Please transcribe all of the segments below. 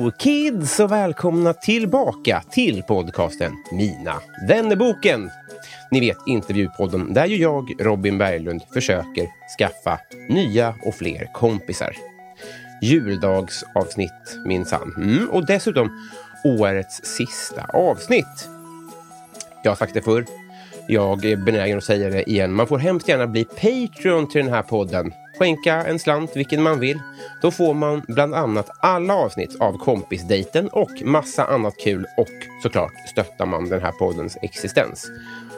Hello kids och välkomna tillbaka till podcasten Mina vännerboken. Ni vet intervjupodden där ju jag, Robin Berglund, försöker skaffa nya och fler kompisar. Juldagsavsnitt minsann. Mm, och dessutom årets sista avsnitt. Jag har sagt det förr. Jag är benägen att säga det igen. Man får hemskt gärna bli Patreon till den här podden. Skänka en slant, vilken man vill. Då får man bland annat alla avsnitt av Kompisdejten och massa annat kul och såklart stöttar man den här poddens existens.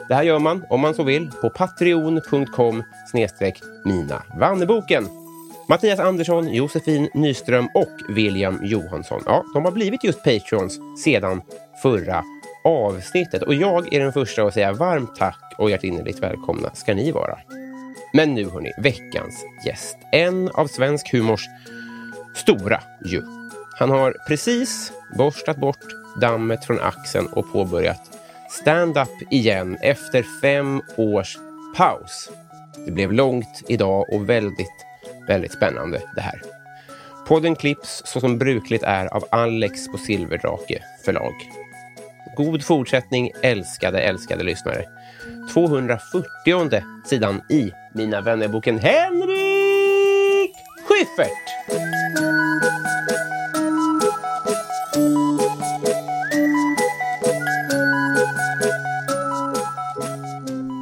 Det här gör man, om man så vill, på patreon.com snedstreck mina vanneboken. Mattias Andersson, Josefin Nyström och William Johansson. Ja, de har blivit just Patreons sedan förra avsnittet och jag är den första att säga varmt tack och hjärtinnerligt välkomna ska ni vara. Men nu hörni, veckans gäst. En av svensk humors stora ju. Han har precis borstat bort dammet från axeln och påbörjat stand-up igen efter fem års paus. Det blev långt idag och väldigt, väldigt spännande det här. Podden klipps så som brukligt är av Alex på Silverdrake förlag. God fortsättning, älskade, älskade lyssnare. 240 sidan i Mina vännerboken Henrik Schyffert.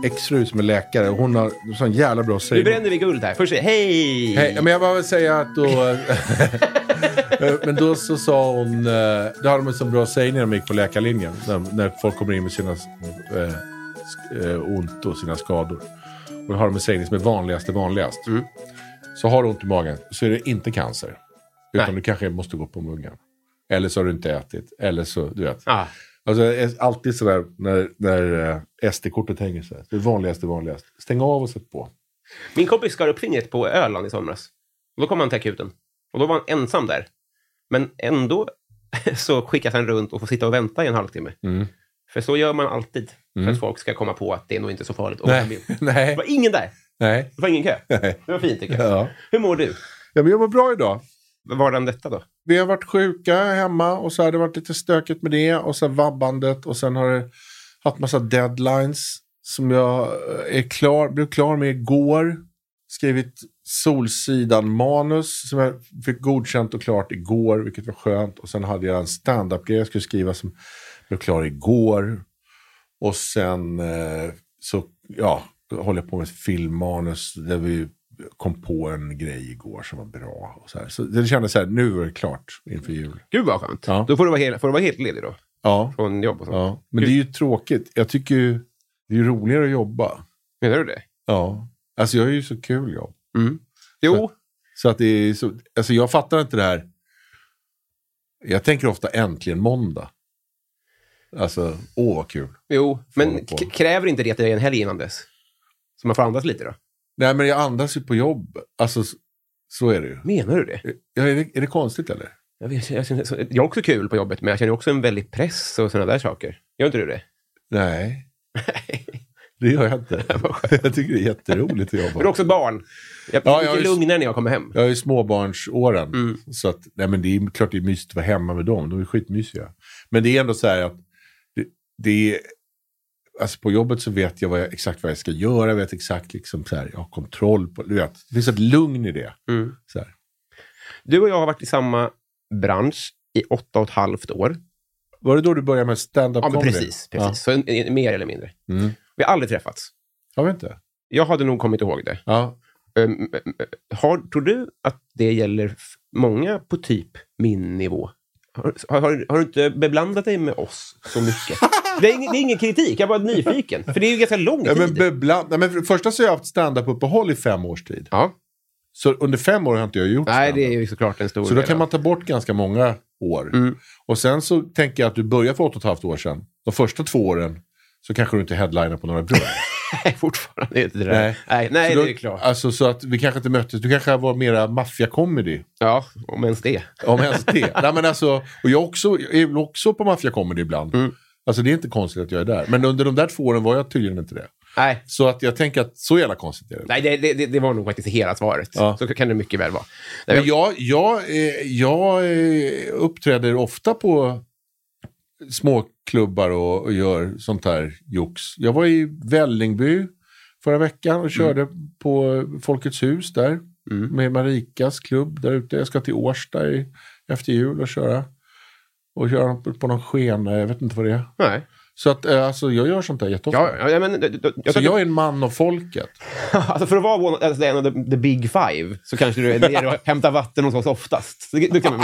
exfru som är läkare. Hon har sån jävla bra Nu sägning. bränner vi guld här. Först hej! Hej, men jag bara vill säga att då... men då så sa hon... eh, Då hade de en så bra sägning när de gick på läkarlinjen. När, när folk kommer in med sina eh, eh, ont och sina skador. Och då har de en sägning som är vanligast är vanligast. Mm. Så har du ont i magen så är det inte cancer. Utan Nej. du kanske måste gå på muggen. Eller så har du inte ätit. Eller så, du vet. Ah, Alltså, alltid sådär när, när eh, SD-kortet hänger sig. Det är vanligast, det vanligast. Stäng av och sätt på. min kompis skar upp fingret på Öland i somras. Och då kom han till akuten. Och då var han ensam där. Men ändå så skickas han runt och får sitta och vänta i en halvtimme. Mm. För så gör man alltid. För Mm. att folk ska komma på att det är nog inte så farligt. Och Nej. vill- Det Nej. var ingen där. Nej. Det var ingen kö. Nej. Det var fint tycker jag. Ja. Hur mår du? ja, men jag var bra idag. Vad var den detta då? Vi har varit sjuka hemma och så har det varit lite stökigt med det. Och sen vabbandet och sen har det haft massa deadlines som jag eh, är klar, blev klar med igår. Skrivit Solsidan-manus som jag fick godkänt och klart igår, vilket var skönt. Och sen hade jag en stand-up-grej jag skulle skriva som blev klar igår. Och sen eh, så, ja, håller jag på med ett filmmanus där vi kom på en grej igår som var bra. Och så, här. så det kändes så här, nu är det klart inför jul. Gud vad skönt. Ja. Då får du, vara helt, får du vara helt ledig då. Ja, Från jobb och så. ja. men det är ju tråkigt. Jag tycker ju det är roligare att jobba. Menar du det? Ja, alltså jag har ju så kul jobb. Mm. Jo, Så att det är så, alltså jag fattar inte det här. Jag tänker ofta äntligen måndag. Alltså, åh vad kul. jo. men k- kräver inte det att det är en helg innan dess? Så man får andas lite då? Nej men jag andas ju på jobb. Alltså så, är det ju. Menar du det? Ja, är, det är det konstigt eller? Jag, vet, jag, känner, jag har också kul på jobbet, men jag känner också en väldig press och sådana där saker. Gör inte du det? Nej. Det gör jag inte. jag tycker det är jätteroligt att Men du är jobba. också barn. Jag Ja, blir jag lite är- lugnare när jag kommer hem. Jag är i småbarnsåren. Mm. Så att, nej men det är klart det är mysigt att vara hemma med dem. De är skitmysiga. Men det är ändå så här att det, alltså på jobbet så vet jag, vad jag exakt vad jag ska göra. Jag vet exakt liksom så här, jag har kontroll på, du vet. Det finns ett lugn i det. Mm. Så. Du och jag har varit i samma bransch i åtta och ett halvt år. Var det då du började med stand-up Ja, comedy? precis. precis. Så en, en, mer eller mindre. Ja. Mm. Vi har aldrig träffats. Jag vet inte. Jag hade nog kommit ihåg det. Ja. Um, har, tror du att det gäller många på typ min nivå? Har, har, har du inte beblandat dig med oss så mycket? Det är, ingen, det är ingen kritik, jag är bara nyfiken. För det är ju ganska lång Ja, tid. men bebland, nej, men för det första så har jag haft stand-up-uppehåll i fem års tid. ja. Så under fem år har inte jag gjort Nej, det är ju såklart en stor Så då kan man ta bort ganska många år. Mm. Och sen så tänker jag att du börjar för åtta och ett halvt år sedan. De första två åren så kanske du inte headlinar på några brunn. Nej, fortfarande inte det där. Nej. Nej, nej, då, det är klart. Alltså så att vi kanske inte möttes. Du kanske var mera maffia-comedy. Ja, om ens det. Om ens det. Nej, men alltså, och jag, också, jag är också på maffia-comedy ibland. Mm. Alltså det är inte konstigt att jag är där. Men under de där två åren var jag tydligen inte det. Nej, Så att jag tänker att så jävla konstigt är det. nej det, det, det var nog faktiskt hela svaret. Ja. Så kan det mycket väl vara. Nej, Men jag, jag, eh, jag eh, uppträder ofta på små klubbar och, och gör sånt här jox. Jag var i Vällingby förra veckan och körde på Folkets hus där. Mm. Med Marikas klubb där ute. Jag ska till Årsta i, efter jul och köra. Och köra på, någon skena, jag vet inte vad det är. Nej. Så att eh, alltså, jag gör sånt där jätteofta. Ja, ja, men, jag, jag, Så jag, jag är en man av folket. alltså för att vara one, alltså en av the, the big five så kanske du är nere och hämtar vatten hos oss oftast. Så det kan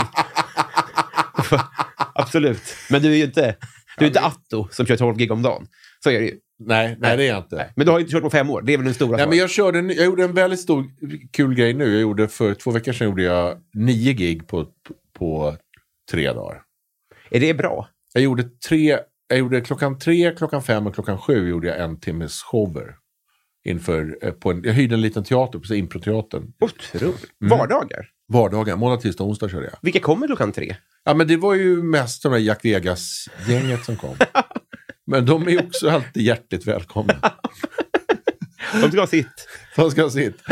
Absolut. Men du är ju inte, du är inte Atto som kör 12 gig om dagen. Så är det ju. Nej, nej, det är jag inte. Nej. Men du har ju inte kört på fem år. Det är väl den stora Nej, men jag, körde, jag gjorde en väldigt stor kul grej nu. Jag gjorde för två veckor sedan gjorde jag nio gig på, på tre dagar. Är det bra? Jag gjorde tre, jag gjorde klockan tre, klockan fem och klockan sju gjorde jag en timmes shower. Inför, eh, på en, jag hyrde en liten teater, på Improteatern. Otroligt. Mm. Vardagar? Vardagar, måndag, tisdag, onsdag körde jag. Vilka kommer klockan tre? Ja, men det var ju mest de där Jack Vegas-gänget som kom. men de är också alltid hjärtligt välkomna. De ska ha sitt. De ska ha sitt.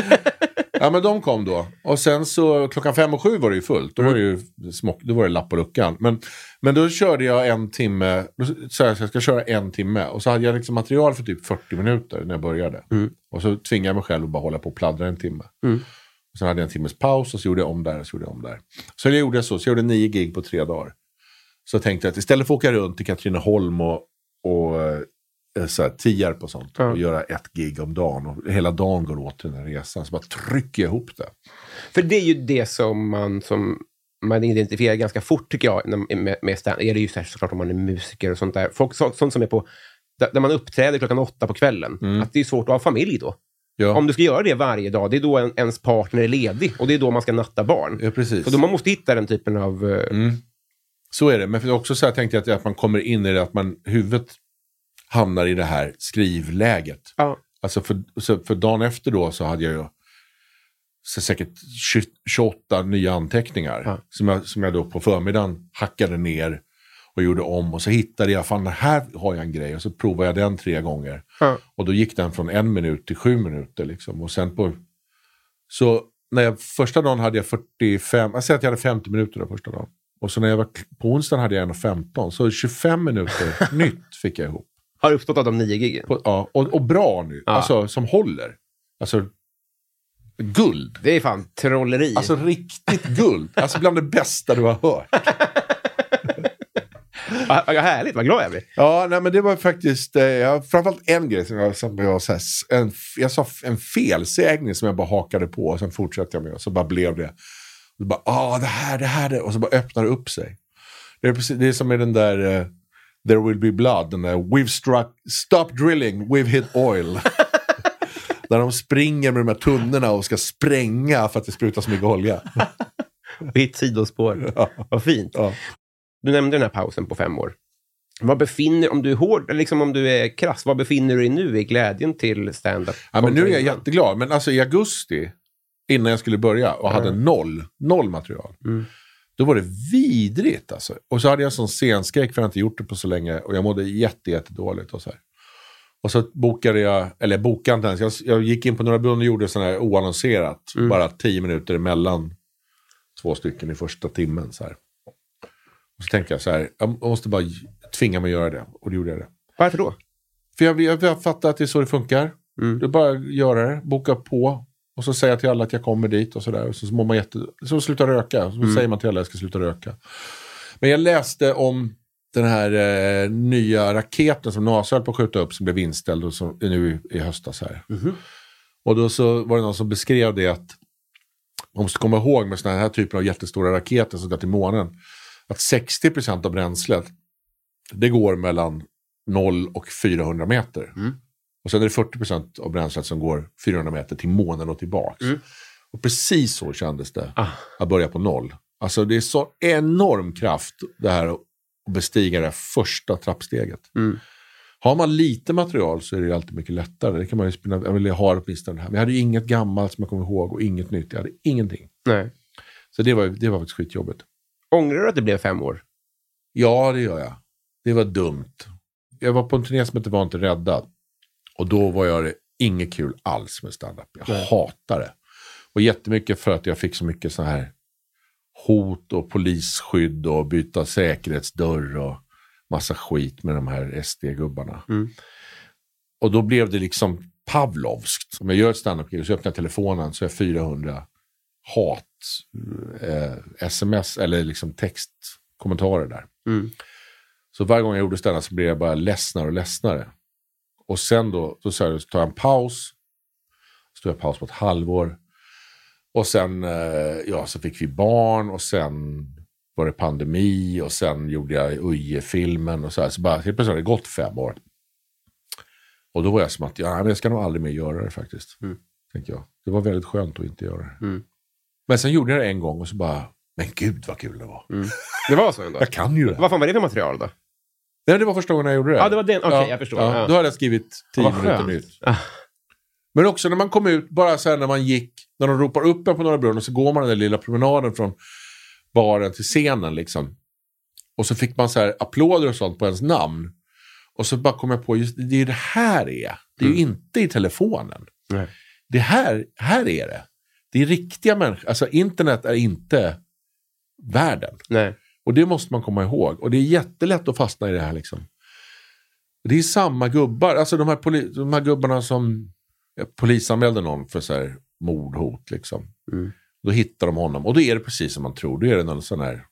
Ja, men de kom då. Och sen så klockan fem och sju var det ju fullt. Då var det ju smock, då var det lapp på luckan. Men, men då körde jag en timme. Då sa jag att jag ska köra en timme. Och så hade jag liksom material för typ 40 minuter när jag började. Och så tvingade jag mig själv att bara hålla på och pladdra en timme. Mm. Sen hade jag en timmes paus och så gjorde jag om där och så gjorde jag om där. Så jag gjorde så. Så jag gjorde nio gig på tre dagar. Så jag tänkte att istället för att åka runt till Katrineholm och, och eh, så här, Tierp och sånt Ja. och göra ett gig om dagen och hela dagen går åt till den här resan. Så bara trycker jag ihop det. För det är ju det som man, som man identifierar ganska fort, tycker jag, med, med stand är det ju här, såklart om man är musiker och sånt där. Folk, så, sånt som är på, där, där man uppträder klockan åtta på kvällen. Mm. Att det är svårt att ha familj då. Ja, Om du ska göra det varje dag, det är då en, ens partner är ledig och det är då man ska natta barn. ja precis. Så då man måste hitta den typen av... eh, Mm. Så är det. Men också så här tänkte jag att, att man kommer in i det, att man, huvudet hamnar i det här skrivläget. Ja. Alltså för, så för dagen efter då så hade jag ju så säkert 20, 28 nya anteckningar. Ja. Som, jag, som jag då på förmiddagen hackade ner och gjorde om. Och så hittade jag, fan här har jag en grej. Och så provade jag den tre gånger. Ja. Och då gick den från en minut till sju minuter. Liksom. Och sen på... Så när jag, första dagen hade jag 45, jag säger att jag hade 50 minuter den första dagen. Och så när jag var på onsdagen hade jag 1.15. Så 25 minuter nytt fick jag ihop. Har uppstått av de nio giggen. På, ja, och, och bra nu. Ja. Alltså som håller. Alltså guld. Det är fan trolleri. Alltså riktigt guld. Alltså bland det bästa du har hört. Vad härligt, vad glad jag blir. Ja, nej, men det var faktiskt, eh, jag, framförallt en grej som jag, som jag, så här, en, jag sa en felsägning som jag bara hakade på och sen fortsatte jag med och så bara blev det. Och så bara, ah, det här, det här, det. och så bara öppnar det upp sig. Det är, precis, det är som med den där eh, There will be blood, den där We've struck, stop drilling, we've hit oil. Där de springer med de här tunnorna och ska spränga för att det sprutar så mycket olja. Mitt sidospår. Ja. Vad fint. Ja. Du nämnde den här pausen på fem år. Vad befinner, om du är hård, liksom om du är krass, vad befinner du dig nu i glädjen till stand-up? Ja, men nu är jag jätteglad. Men alltså i augusti, innan jag skulle börja och hade noll, noll material. Mm. Då var det vidrigt alltså. Och så hade jag sån scenskräck för jag inte gjort det på så länge. Och jag mådde jätte, jätte dåligt och så här. Och så bokade jag, eller bokade inte ens, jag, jag gick in på Norra Brunn och gjorde sån här oannonserat. Bara tio minuter emellan två stycken i första timmen. Så här. Och så tänkte jag så här, jag måste bara tvinga mig att göra det. Och då gjorde jag det. Varför då? För jag, jag, jag fattar att det är så det funkar. Mm. Det är bara att göra det, boka på. Och så säga till alla att jag kommer dit och sådär. Så, så mår man jätte... Så sluta röka. Så säger man till alla att jag ska sluta röka. Men jag läste om den här eh, nya raketen som NASA höll på att skjuta upp som blev inställd och som, nu i höstas här. Och då så var det någon som beskrev det att man måste komma ihåg med sådana här typer av jättestora raketer som går till månen. Att 60% av bränslet det går mellan 0 och 400 meter. Och sen är det 40% av bränslet som går 400 meter till månen och tillbaks. Och precis så kändes det Ah. att börja på noll. Alltså det är så enorm kraft det här att bestiga det första trappsteget. Mm. Har man lite material så är det alltid mycket lättare. Det kan man ju spinna, jag ville ha åtminstone det här. Men jag hade ju inget gammalt som jag kommer ihåg och inget nytt. Jag hade ingenting. Nej. Så det var, det var faktiskt skitjobbigt. Ångrar du att det blev fem år? Ja, det gör jag. Det var dumt. Jag var på en turné som hette Var inte räddad. Och då var jag det inget kul alls med standup. Jag hatar det. Och jättemycket för att jag fick så mycket så här hot och polisskydd och byta säkerhetsdörr och massa skit med de här SD-gubbarna. Mm. Och då blev det liksom Pavlovskt. Om jag gör ett standup så öppnar jag telefonen så är 400 hat, eh, sms eller liksom textkommentarer där. Mm. Så varje gång jag gjorde stand så blev jag bara ledsnare och ledsnare. Och sen då, så tar jag en paus. Så tog jag paus på ett halvår. Och sen, eh, ja, så fick vi barn och sen var det pandemi och sen gjorde jag Uje-filmen och så här. Så bara, helt plötsligt har det gått fem år. Och då var jag som att, ja, men jag ska nog aldrig mer göra det faktiskt. Mm. Tänker jag. Det var väldigt skönt att inte göra det. Mm. Men sen gjorde jag det en gång och så bara, men gud vad kul det var. Det var så ändå? Jag kan ju det. Vad fan var det för material då? Nej, det var första gången jag gjorde det. Ja, det var den. Okej, jag förstår. Ja, Ja. Då hade jag skrivit tio minuter nytt. Ah. Men också när man kom ut, bara så här när man gick, när de ropar upp en på Norra Brunn och så går man den där lilla promenaden från baren till scenen liksom. Och så fick man så här applåder och sånt på ens namn. Och så bara kom jag på, just det är det här är. Det är ju inte i telefonen. Nej. Det här, här är det. Det är riktiga människor. Alltså internet är inte världen. Nej. Och det måste man komma ihåg. Och det är jättelätt att fastna i det här liksom. Det är samma gubbar, alltså de här, poli- de här gubbarna som polisanmälde någon för så här mordhot liksom. Mm. Då hittar de honom och då är det precis som man tror. Då är det någon sån här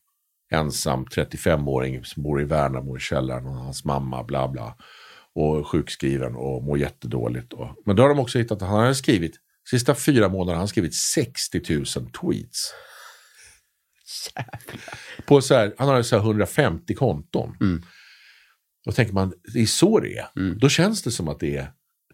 ensam 35-åring som bor i Värnamo i källaren och hans mamma bla bla. Och sjukskriven och mår jättedåligt. Och, men då har de också hittat att han har skrivit, sista fyra månaderna har han skrivit 60 000 tweets. På så här, han har så här 150 konton. Mm. Då tänker man, det är så det är. Mm. Då känns det som att det är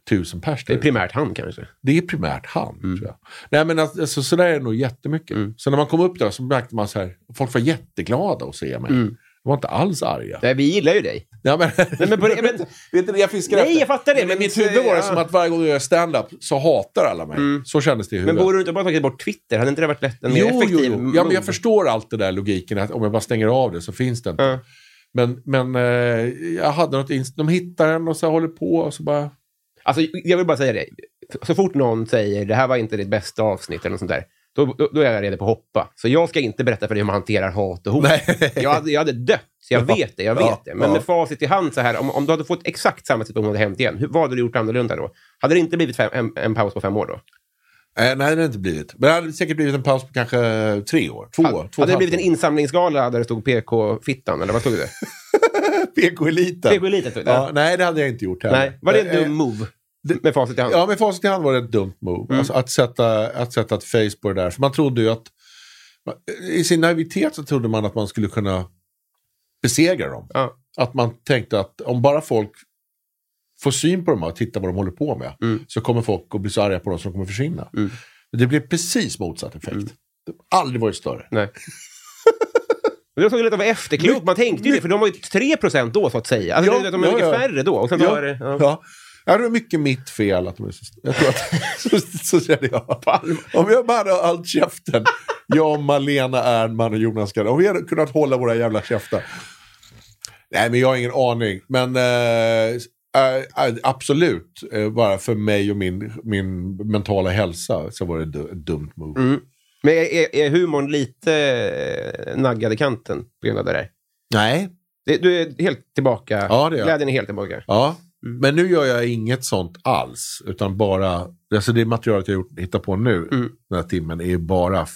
tusen pers Det är primärt han kanske. Det är primärt han, tror jag. Nej, men alltså, så där är det nog jättemycket. Mm. Så när man kom upp där så märkte man så här, folk var jätteglada att se mig. Mm. Var inte alls arga. Nej, vi gillar ju dig. Ja, men, Nej, men på det- men- vet du, jag fiskar Nej, jag fattar det, Men men- mitt huvud var det som att varje gång jag gör stand-up så hatar alla mig. Mm. Så kändes det i Men huvudet. borde du inte bara tagit bort Twitter? Hade inte det varit lätt, en mer jo, jo, effektiv jo. Ja, men jag förstår allt det där logiken. Att om jag bara stänger av det så finns det inte. Ja. Men, men eh, jag hade något inst- De hittar en och så håller på och så bara... Alltså, jag vill bara säga det. Så fort någon säger det här var inte ditt bästa avsnitt eller något sånt där, då, då, då är jag redo på att hoppa. Så jag ska inte berätta för dig hur man hanterar hat och hot. Jag, hade, jag hade dött. Jag Ja. vet det, jag vet Ja. det. Men Ja. med facit i hand så här, om, om du hade fått exakt samma situation hade hänt igen, hur, vad hade du gjort annorlunda då? Hade det inte blivit fem, en, en paus på fem år då? Eh, nej, det har det inte blivit. Men det hade säkert blivit en paus på kanske tre år. Två hade. Två hade det blivit en insamlingsgala där det stod PK-fittan, eller vad stod det? PK-eliten. PK-eliten. Ja, nej, det hade jag inte gjort heller. Nej, var det en Eh, dum move? Med facit i hand? Ja, med facit i hand var det ett dumt move. Mm. Alltså att, sätta, att sätta ett face på det där. För man trodde ju att... I sin naivitet så trodde man att man skulle kunna besegra dem. Ja. Att man tänkte att om bara folk får syn på dem och tittar vad de håller på med Mm. så kommer folk att bli så arga på dem så de kommer försvinna. Mm. Det blev precis motsatt effekt. Det har aldrig varit större. Nej. Det var så lite av efterklok. Man tänkte ju det, för de var ju 3% då, så att säga. Alltså, Ja, de är ja, mycket ja. färre då. Och sen Ja, var det... Ja. Ja. Det är mycket mitt fel att de är så jag tror att, så, så känner jag. Om jag bara hade hållit käften, jag, Malena Ernman och Jonas Gardell, om vi hade kunnat hålla våra jävla käftar. Nej, men jag har ingen aning. Men Äh, äh, absolut. Äh, bara för mig och min, min mentala hälsa så var det ett dumt move. Mm. Men är, är, humorn lite naggad i kanten på grund av det där? Nej. Det, du är helt tillbaka. Ja, det är. Glädjen är helt tillbaka. Ja. Mm. Men nu gör jag inget sånt alls. Utan bara, alltså det materialet jag gjort, hittar på nu, Mm. den här timmen, är bara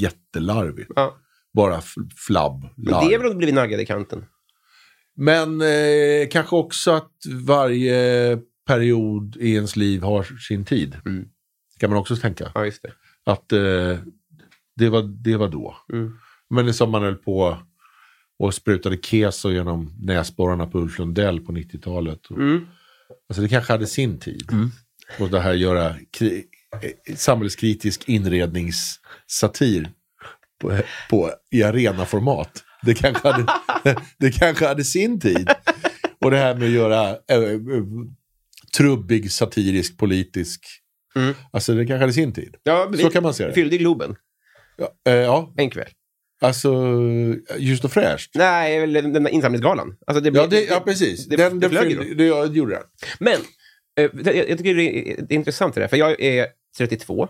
jättelarvigt. Ja. Bara flabb. Men det är väl att bli naggad i kanten? Men eh, kanske också att varje period i ens liv har sin tid. Mm. Kan man också tänka. Ja, det. Att eh, det, var, det var då. Mm. Men det som man höll på och sprutade keso genom näsborrarna på Ulf Lundell på 90-talet. Mm. Alltså det kanske hade sin tid. Och det här göra kri- eh, samhällskritisk inredningssatir på, på, i arenaformat. Det kanske, hade, det kanske hade sin tid. Och det här med att göra äh, äh, trubbig, satirisk, politisk. Mm. Alltså det kanske hade sin tid. Ja, vi Så kan man se det. fyllde i Globen Ja, eh, ja en kväll. Alltså just och fräscht. Nej, den där insamlingsgalan. Alltså det, Ja, det, ja precis. det- den, det den fyllde, det, ja, det gjorde den. Men eh, jag, jag tycker det är, det är intressant det där, för jag är 32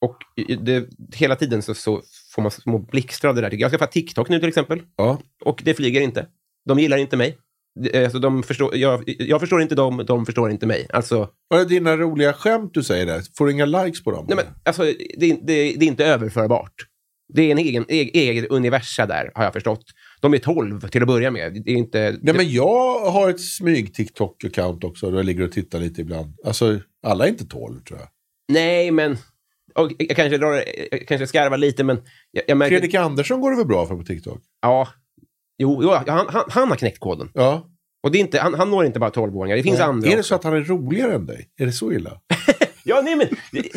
och det, hela tiden så, så får man små blixtar av det där. Jag ska få TikTok nu till exempel Ja. och det flyger inte. De gillar inte mig. Det- Alltså, de förstår, jag, jag förstår inte dem, de förstår inte mig. Alltså, Var det dina roliga skämt du säger där? Får du inga likes på dem? nej men, alltså det, det, det är inte överförbart. Det är en egen, egen, egen universa där, har jag förstått. De är 12 till att börja med. Det är inte... Nej, men jag har ett smyg-TikTok-account också, där jag ligger och tittar lite ibland. Alltså, alla är inte 12 tror jag. Nej, men... Och jag kanske, drar, jag kanske skarvar lite, men jag, jag märker... Fredrik Andersson går det väl bra för på TikTok? Ja. Jo, jo han, han, han har knäckt koden. Ja. Och det är inte, han, han når inte bara 12-åringar. Det finns andra Är det också. så att han är roligare än dig? Är det så illa? Ja, nej, men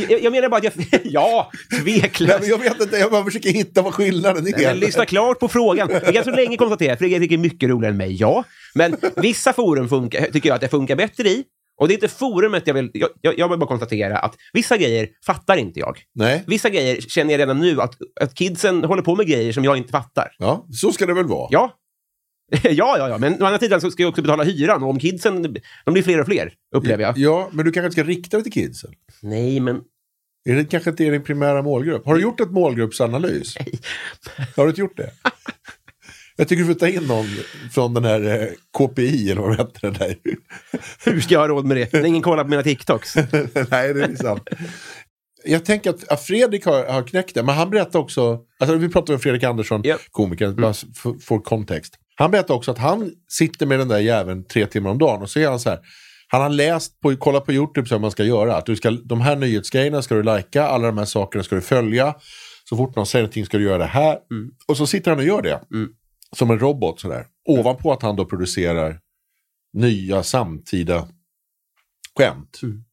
jag, jag menar bara att jag... ja, Nej, tveklöst. men jag vet inte, jag bara försöker hitta vad skillnaden är. Nej, men lyssna klart på frågan. Vi kan så länge konstatera Fredrik är mycket roligare än mig, ja. Men vissa forum funkar, tycker jag att det funkar bättre i. Och det är inte forumet jag vill... Jag, jag, jag vill bara konstatera att vissa grejer fattar inte jag. Nej, Vissa grejer känner jag redan nu att, att kidsen håller på med grejer som jag inte fattar. ja, så ska det väl vara. Ja. ja, ja, ja. Men å andra sidan så ska jag också betala hyran. Och om kidsen, de blir fler och fler, upplever jag. Ja, men du kanske ska rikta dig till kidsen? Nej, men... Är det kanske inte är din primära målgrupp? Har du gjort ett målgruppsanalys? Har du inte gjort det? Jag tycker du får ta in någon från den här eh, KPI, eller vad heter. Den där. Hur ska jag ha råd med det? När ingen kollar på mina TikToks. Nej, det är sant. Jag tänker att, Fredrik har, har knäckt det, men han berättar också, alltså vi pratar om Fredrik Andersson, Ja. komikern, bara för, för kontext. Han berättar också att han sitter med den där jäveln tre timmar om dagen och så är han så här, han har läst, på, kollat på YouTube så hur man ska göra. Att du ska, de här nyhetsgrejerna ska du lajka, alla de här sakerna ska du följa. Så fort någon säger någonting ska du göra det här. Och så sitter han och gör det. Mm. Som en robot sådär. Ovanpå att han då producerar nya samtida skämt. Mm.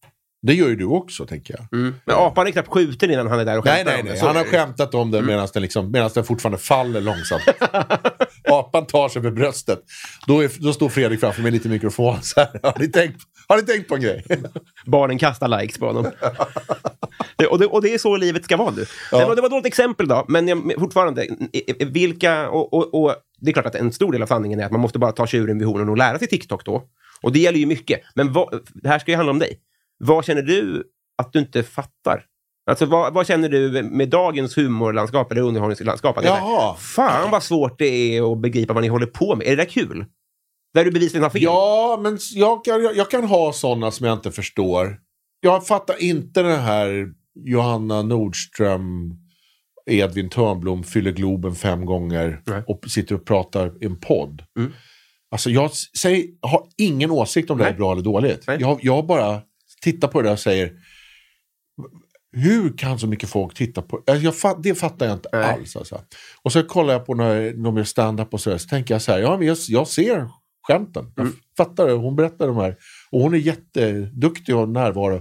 Det gör ju du också, tänker jag. Mm. Men apan är knappt skjuten innan han är där och Nej, skämtar nej, om det. nej. Så Han har det. skämtat om det medan den, liksom, medan den fortfarande faller långsamt. Apan tar sig för bröstet. Då, är, då står Fredrik framför mig lite mikrofon så här. Har ni tänkt, har ni tänkt på en grej? Barnen kastar likes på honom. det, och, det, och det är så livet ska vara nu. Ja. Det, var, det var ett dåligt exempel då, men jag, fortfarande, vilka... Och, och, och det är klart att en stor del av sanningen är att man måste bara ta tjuren vid hornen och lära sig TikTok då. Och det gäller ju mycket. Men vad, det här ska ju handla om dig. Vad känner du att du inte fattar? Alltså vad, vad känner du med dagens humorlandskap eller underhållningslandskap? Det Jaha. Fan vad svårt det är att begripa vad ni håller på med. Är det där kul? Där du bevisligen har fel? Ja, men jag kan, jag, jag kan ha sådana som jag inte förstår. Jag fattar inte den här Johanna Nordström, Edvin Törnblom fyller Globen fem gånger Nej. och sitter och pratar i en podd. Mm. Alltså jag säger, har ingen åsikt om det här är Nej. bra eller dåligt. Nej. Jag, jag bara tittar på det där och säger, hur kan så mycket folk titta på alltså jag Det fattar jag inte Nej. alls. Alltså. Och så kollar jag på när de gör stand-up och så, där, så tänker jag så här, ja, men jag, jag ser skämten. Jag Mm. fattar det. Hon berättar de här. Och hon är jätteduktig och närvaro.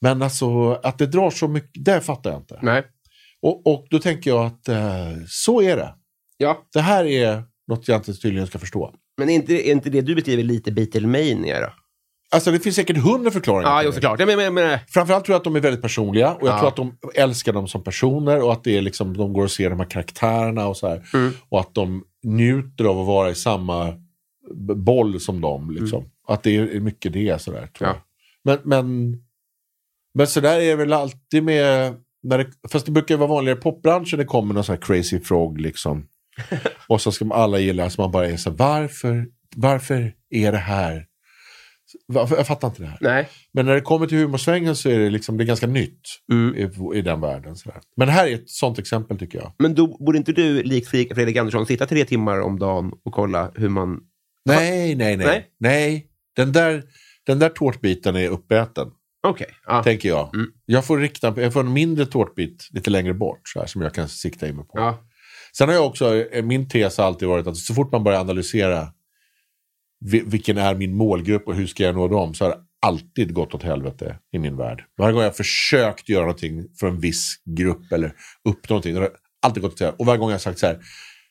Men alltså att det drar så mycket, det fattar jag inte. Nej. Och, och då tänker jag att eh, så är det. Ja. Det här är något jag inte tydligen ska förstå. Men är inte, är inte det du beskriver lite Beatlemania då? Alltså det finns säkert hundra förklaringar. Ja, jo, såklart. Jag menar, jag menar, Framförallt tror jag att de är väldigt personliga och jag Ja. tror att de älskar dem som personer och att det är liksom, de går och ser de här karaktärerna och så här. Mm. Och att de njuter av att vara i samma boll som dem. Liksom. Att det är mycket det sådär. Tror jag. Ja. Men, men, men sådär är det väl alltid med... När det, fast det brukar vara vanligare i popbranschen det kommer någon sån här crazy frog liksom. och så ska man alla gilla, så man bara är så varför, varför är det här? Jag fattar inte det här. Nej. Men när det kommer till humorsvängen så är det, liksom, det är ganska nytt Mm. i, i den världen. Sådär. Men det här är ett sånt exempel tycker jag. Men då borde inte du, likt Fredrik Andersson, sitta tre timmar om dagen och kolla hur man... Nej, nej, nej. Nej? Nej, Den, där, den där tårtbiten är uppäten, Okej. Ja. tänker jag. Mm. Jag, får rikta, jag får en mindre tårtbit lite längre bort så här, som jag kan sikta in mig på. Ja. Sen har jag också, eh, min tes har alltid varit att så fort man börjar analysera vilken är min målgrupp och hur ska jag nå dem så har det alltid gått åt helvete i min värld. Varje gång jag försökt göra någonting för en viss grupp eller uppnå någonting, då har det alltid gått åt helvete. Och varje gång jag sagt så här,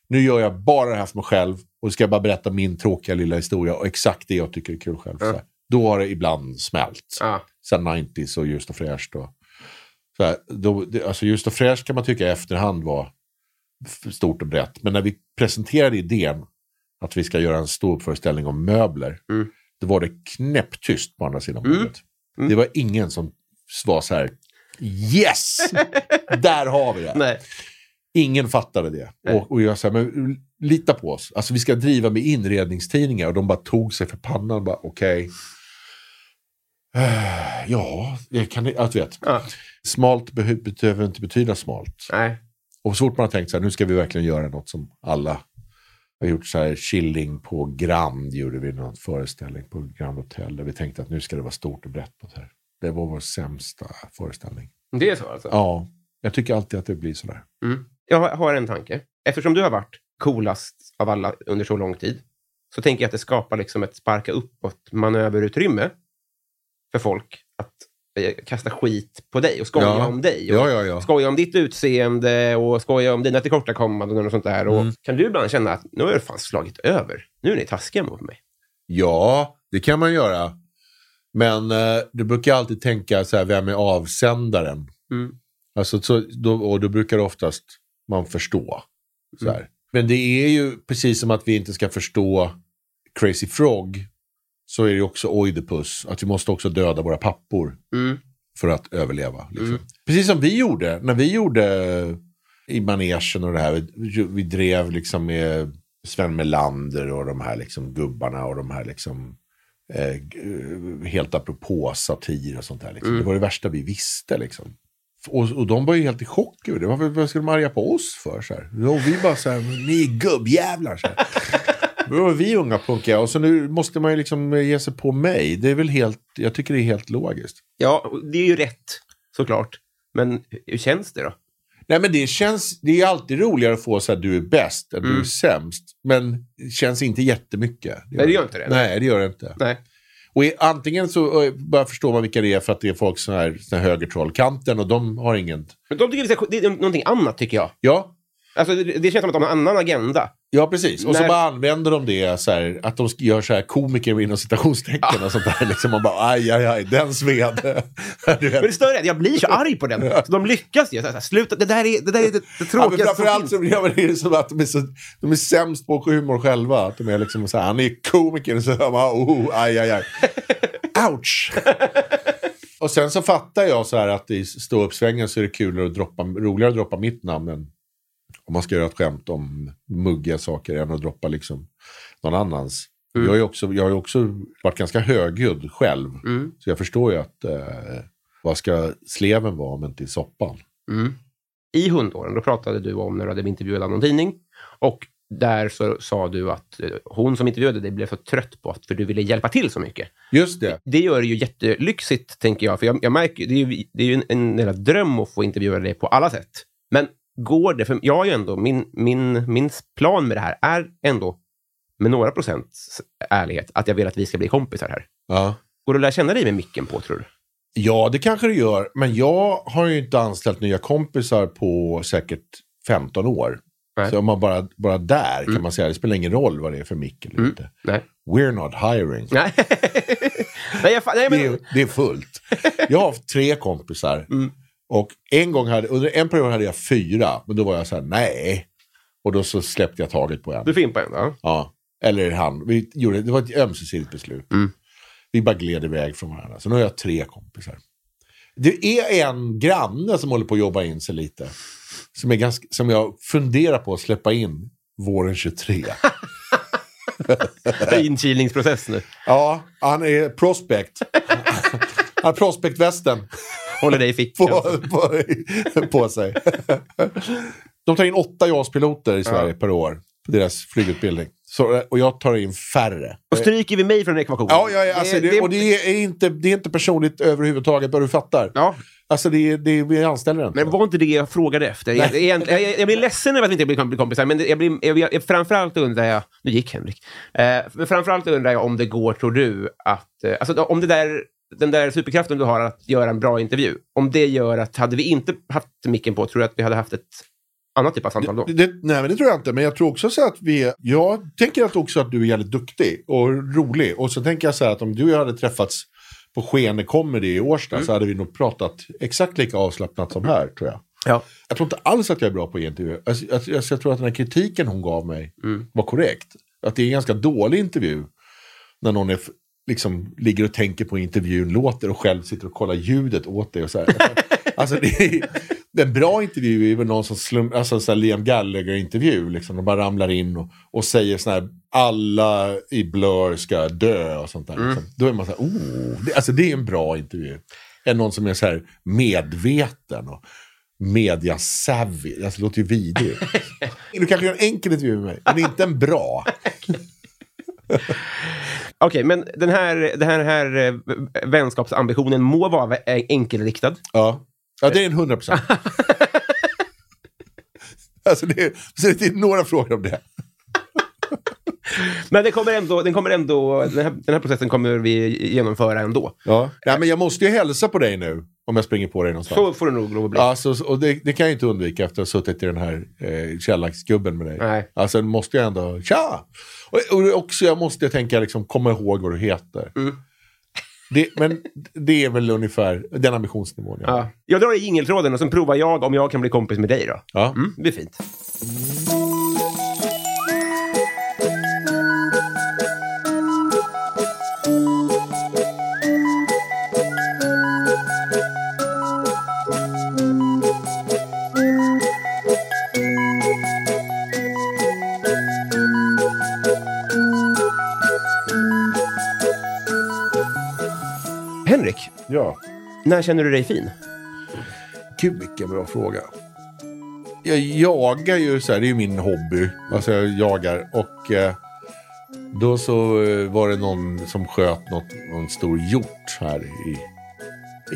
nu gör jag bara det här för mig själv och ska jag bara berätta min tråkiga lilla historia och exakt det jag tycker är kul själv. Så här, då har det ibland smält. Ja. Sen 90s och Just och fräscht. Och, så här, då, det, alltså Just och fräscht kan man tycka i efterhand var stort och brett. Men när vi presenterade idén att vi ska göra en stor föreställning om möbler, Mm. då var det knäpptyst på andra sidan Mm. bordet. Det var ingen som var så här, yes! Där har vi det. Nej. Ingen fattade det. Nej. Och, och jag sa, men lita på oss. Alltså vi ska driva med inredningstidningar. Och de bara tog sig för pannan och bara, okej. Eh, ja, det kan det, att vet. Ja. Smalt behö- behöver inte betyda smalt. Nej. Och så fort man har tänkt så här, nu ska vi verkligen göra något som alla har gjort. så här Chilling på Grand gjorde vi någon föreställning på Grand Hotel. Där vi tänkte att nu ska det vara stort och brett på det här. Det var vår sämsta föreställning. Det är så alltså? Ja, jag tycker alltid att det blir sådär. Mm. Jag har- en tanke. Eftersom du har varit coolast av alla under så lång tid, så tänker jag att det skapar liksom ett sparka uppåt manöverutrymme för folk att kasta skit på dig och skoja Ja. om dig. Och Ja, ja, ja. Skoja om ditt utseende och skoja om dina tillkortakommanden och sånt där. Och Mm. Kan du ibland känna att nu har jag fan slagit över? Nu är ni taskiga mot mig. Ja, det kan man göra. Men eh, du brukar alltid tänka så här, vem är avsändaren? Mm. Alltså, så, då, och då brukar oftast man förstå. Så här. Men det är ju precis som att vi inte ska förstå Crazy Frog, så är det också Oidipus, att vi måste också döda våra pappor Mm. för att överleva. Liksom. Mm. Precis som vi gjorde, när vi gjorde i manegen och det här, vi, vi drev liksom med Sven Melander och de här liksom gubbarna och de här liksom eh, g- helt apropå satir och sånt där. Liksom. Mm. Det var det värsta vi visste liksom. Och, och de var ju helt i chock över det. Varför, vad skulle de arga på oss för? Så här? Och vi bara så här, ni är gubbjävlar. Så här. Då var vi unga punkiga och så nu måste man ju liksom ge sig på mig. Det är väl helt, jag tycker det är helt logiskt. Ja, det är ju rätt, såklart. Men hur känns det då? Nej men det känns, det är alltid roligare att få så här du är bäst än du är Mm. sämst. Men det känns inte jättemycket. Nej, det gör inte det. Nej, det gör det inte. Nej. Och i, antingen så eh, bara förstår man vilka det är för att det är folk som är sån här högertrollkanten och de har ingen... Men de tycker vi ska, det är någonting annat, tycker jag. Ja, Alltså, det, det känns som att de har en annan agenda. Ja precis. Och så När- bara använder de det så här, att de gör så här komiker inom citationstecken och sånt där. Liksom man bara aj, aj, aj, den sved. Men det större jag blir så arg på den. Så de lyckas ju. Så här, sluta, det där är det, där är det, det Ja, tråkigaste som framförallt så ja, men det är som att de är, så, de är sämst på humor själva. Att de är liksom så här, han är komiker och så hör man, oh, aj, aj, aj. Ouch! och sen så fattar jag så här att i ståuppsvängen så är det kul att droppa, roligare att droppa mitt namn än om man ska göra ett skämt om muggiga saker än att droppa liksom någon annans. Mm. Jag har ju också, jag har ju också varit ganska högljudd själv. Mm. Så jag förstår ju att eh, vad ska sleven vara om inte i soppan? Mm. I hundåren, då pratade du om när du hade av någon tidning. Och där så sa du att eh, hon som intervjuade dig blev så trött på att för du ville hjälpa till så mycket. Just det. Det gör det ju jättelyxigt, tänker jag. För jag, jag märker, det är ju, det är ju en, en jävla dröm att få intervjua dig på alla sätt. Men går det? För jag har ju ändå, min, min, min plan med det här är ändå, med några procents ärlighet, att jag vill att vi ska bli kompisar här. Ja. Går det att lära känna dig med micken på, tror du? Ja, det kanske det gör. Men jag har ju inte anställt nya kompisar på säkert 15 år. Nej. Så om man bara, bara där Mm. kan man säga, det spelar ingen roll vad det är för mick eller Mm. inte. Nej. We're not hiring. Nej. nej, jag, nej, Det men... är, det är fullt. Jag har haft tre kompisar. Mm. Och en gång hade, under en period hade jag fyra. Men då var jag så här, nej. Och då så släppte jag taget på en. Du på en, ja. Ja. Eller han. Vi gjorde, det var ett ömsesidigt beslut. Vi bara gled iväg från varandra. Så nu har jag tre kompisar. Det är en granne som håller på att jobba in sig lite. Som, är ganska, som jag funderar på att släppa in våren 23. Inkilningsprocess nu. Ja, han är prospect. Han har prospectvästen Håller dig i fickan. på, på, på sig. De tar in åtta JAS-piloter i Sverige per år på deras flygutbildning. Så, och jag tar in färre. Och stryker vi mig från ekvationen? Ja, ja, ja alltså, det, och det är, inte, det är inte personligt överhuvudtaget, bara du fattar. Ja, Alltså, det, är- det, vi anställer inte. men var inte det jag frågade efter? Jag, jag, jag, jag blir ledsen över att vi inte blir kompisar, men det- jag blir, jag, jag, framförallt undrar jag... Nu gick Henrik. Eh, men framförallt undrar jag om det går, tror du, att... Eh, alltså, om det där, den där superkraften du har att göra en bra intervju, om det gör att, hade vi inte haft micken på, tror du att vi hade haft ett annat typ av samtal då? Det, nej, men det tror jag inte. Men jag tror också så att vi... Jag tänker att också att du är jävligt duktig och rolig. Och så tänker jag så här att om du och jag hade träffats på Skene Comedy i Årsta så hade vi nog pratat exakt lika avslappnat som här, tror jag. Ja. Jag tror inte alls att jag är bra på intervju. Alltså, jag, jag, jag tror att den här kritiken hon gav mig var korrekt. Att det är en ganska dålig intervju när någon är, liksom, ligger och tänker på intervjun låter och själv sitter och kollar ljudet åt dig. Och så här. alltså, det är, en bra intervju är väl någon som slum, alltså, så här Liam Gallagher-intervju. Liksom, de bara ramlar in och, och säger sån här, alla i Blur ska dö och sånt där. Liksom. Då är man så här, oh, det, alltså, det är en bra intervju. Än någon som är så här medveten och media savvy. Alltså, det låter ju vidrigt. du kanske gör en enkel intervju med mig, men inte en bra. Okej, men den här, den här, här eh, vänskapsambitionen må vara vä- enkelriktad. Ja, ja det är en hundra procent. alltså det är, det är några frågor om det. Men det kommer ändå, den, kommer ändå, den, här, den här processen kommer vi genomföra ändå. Ja. Nej, men jag måste ju hälsa på dig nu om jag springer på dig någonstans. Så får det nog lov att bli. Alltså, och det, det kan jag inte undvika efter att ha suttit i den här eh, källaxgubben med dig. Nej. Alltså måste jag ändå, tja! Och, och också jag måste tänka, liksom, komma ihåg vad du heter. Mm. Det, men det är väl ungefär den ambitionsnivån jag har. Ja. Jag drar i jingeltråden och sen provar jag om jag kan bli kompis med dig då. Ja. Mm, det blir fint. Ja. när känner du dig fin? Gud vilken bra fråga. Jag jagar ju så här, det är ju min hobby. Alltså jag jagar och eh, då så eh, var det någon som sköt något, någon stor hjort här i,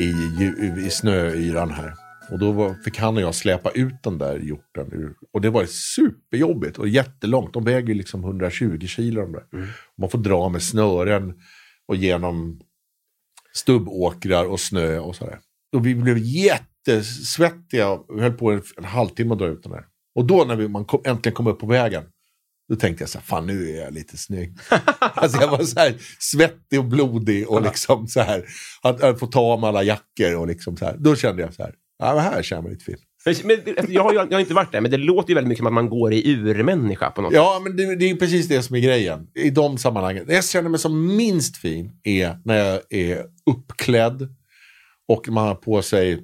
i, ju- i snöyran här. Och då var, fick han och jag släpa ut den där hjorten. ur- Och det var superjobbigt och jättelångt. De väger ju liksom 120 kilo de där. Man får dra med snören och genom stubbåkrar och snö och sådär. Och vi blev jättesvettiga. Vi höll på en, en halvtimme att dra ut den här. Och då när vi, man kom, äntligen kom upp på vägen, då tänkte jag så här, fan nu är jag lite snygg. alltså jag var så här svettig och blodig och liksom så här, att, att få ta av mig alla jackor och liksom så här. Då kände jag så här, ja här känner jag mig lite fin. Men, jag, har, jag har inte varit där, men det låter ju väldigt mycket som att man går i urmänniska på något sätt. Ja, men det, det är precis det som är grejen. I de sammanhangen. När jag känner mig som minst fin är när jag är uppklädd och man har på sig,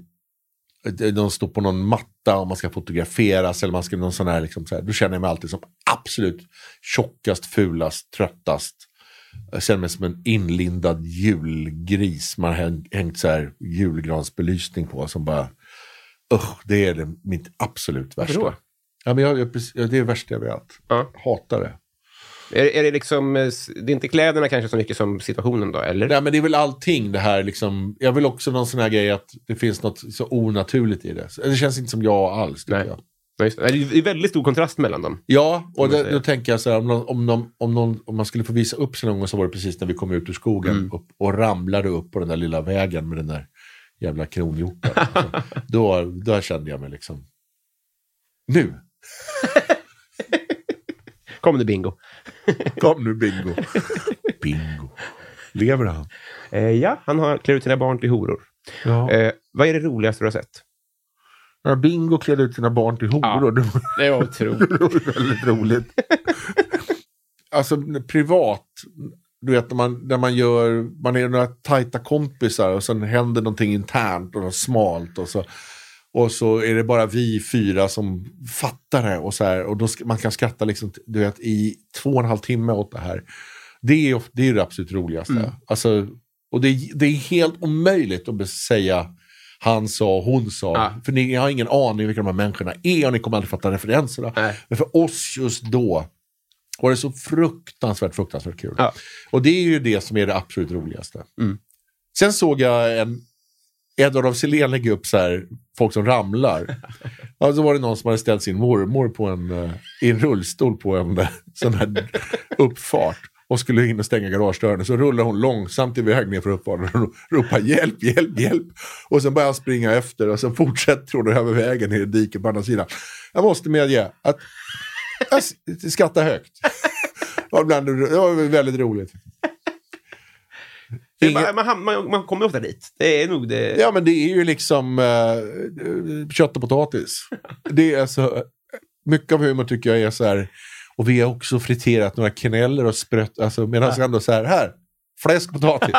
de står på någon matta och man ska fotograferas eller man ska någon sån här, liksom så här. Då känner jag mig alltid som absolut tjockast, fulast, tröttast. Jag känner mig som en inlindad julgris. Man har häng- hängt så här julgransbelysning på som bara, usch, det är det, mitt absolut värsta. då? Ja, men jag, jag, det är det värsta jag vet. Ja. Hatar det. Är, är det liksom, eh, det är inte kläderna kanske så mycket som situationen då, eller? Nej, men det är väl allting det här liksom. Jag vill också någon sån här grej att det finns något så onaturligt i det. Det känns inte som jag alls. tycker Nej. Jag. Ja, just det. Är väldigt stor kontrast mellan dem. Ja, och det, då tänker jag så här, om, någon, om, någon, om, någon, om man skulle få visa upp sig någon gång så var det precis när vi kom ut ur skogen Mm. och, och ramlade upp på den där lilla vägen med den där jävla kronhjorten. alltså, då, då kände jag mig liksom, nu, Kom nu, bingo. kom nu bingo. bingo. Lever han? Eh, ja, han har klär ut sina barn till horor. Ja. Eh, vad är det roligaste du har sett? Ja, bingo klädde ut sina barn till horor. Var- Det var otroligt. Det var väldigt roligt. alltså privat, du vet när man, när man gör, man är några tajta kompisar och sen händer någonting internt och något smalt och så, och så är det bara vi fyra som fattar det och så här, och då ska, man kan skratta liksom, du vet, i två och en halv timme åt det här. Det är, det är det absolut roligaste. Mm. Alltså, och det, är- det är helt omöjligt att säga han sa, hon sa. Ja. För ni har ingen aning vilka de här människorna är och ni kommer aldrig fatta referenserna. Nej. Men för oss just då var det så fruktansvärt, fruktansvärt kul. Ja. Och det är ju det som är det absolut roligaste. Mm. Sen såg jag en Edvard af Sillén lägga upp så här, folk som ramlar. Ja, så var det någon som hade ställt sin mormor på en, eh, i en rullstol på en eh, sån här uppfart och skulle in och stänga garagedörren. Så rullar hon långsamt iväg ner för uppfarten och ropar hjälp, hjälp, hjälp. Och sen börjar han springa efter och sen fortsätter hon över vägen ner i diket på andra sidan. Jag måste medge att jag s- skrattar högt. Det var, bland, det var väldigt roligt. Inga- man, man, man kommer ofta dit. Det är nog det. Ja, men det är ju liksom eh, kött och potatis. Det är så, mycket av humor tycker jag är så här, och vi har också friterat några kaneller och sprött, alltså medan ändå så här, här, fläsk potatis.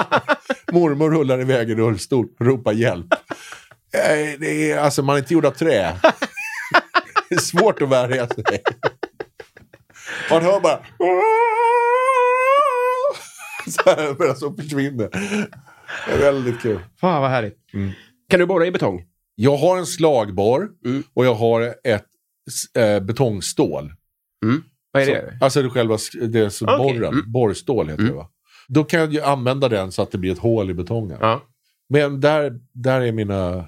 Mormor rullar iväg i rullstol ropar hjälp. Eh, Det är, alltså man är inte gjord av trä. Det är svårt att värja sig. Man hör bara... Så här, medan så försvinner. Det är väldigt kul. Fan vad härligt. Mm. Kan du borra i betong? Jag har en slagborr Mm. och jag har ett eh, betongstål. Vad är Så, det? alltså det själva det så Okej, borren. mm. Borrstål heter Mm. det va? Då kan jag ju använda den så att det blir ett hål i betongen. Ja. Men där, där är mina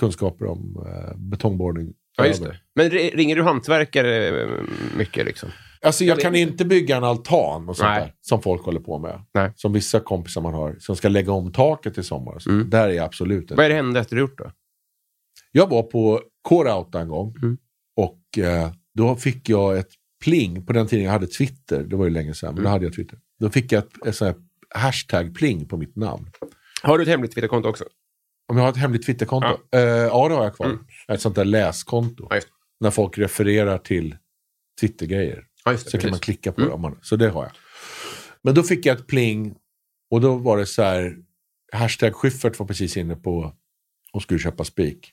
kunskaper om eh, betongborrning. Ja, just det. Men ri- ringer du hantverkare eh, mycket liksom? Alltså jag Jag kan inte bygga en altan och sånt Nej. där, som folk håller på med. Nej. Som vissa kompisar man har, som ska lägga om taket i sommar. så. Mm. Där är jag absolut inte. Vad är det händaste du gjort då? Jag var på Core-Out en gång Mm. och eh, då fick jag ett pling på den tiden jag hade Twitter. Det var ju länge sedan, men Mm. då hade jag Twitter. Då fick jag ett, ett hashtag-pling på mitt namn. Har du ett hemligt Twitterkonto också? Om jag har ett hemligt Twitterkonto? Ja, eh, ja det har jag kvar. Mm. Ett sånt där läskonto. Ja. När folk refererar till Twittergrejer. Ja. Så kan man precis. klicka på Mm. man, så det har jag. Men då fick jag ett pling och då var det så här, hashtag Schyffert var precis inne på och skulle köpa spik.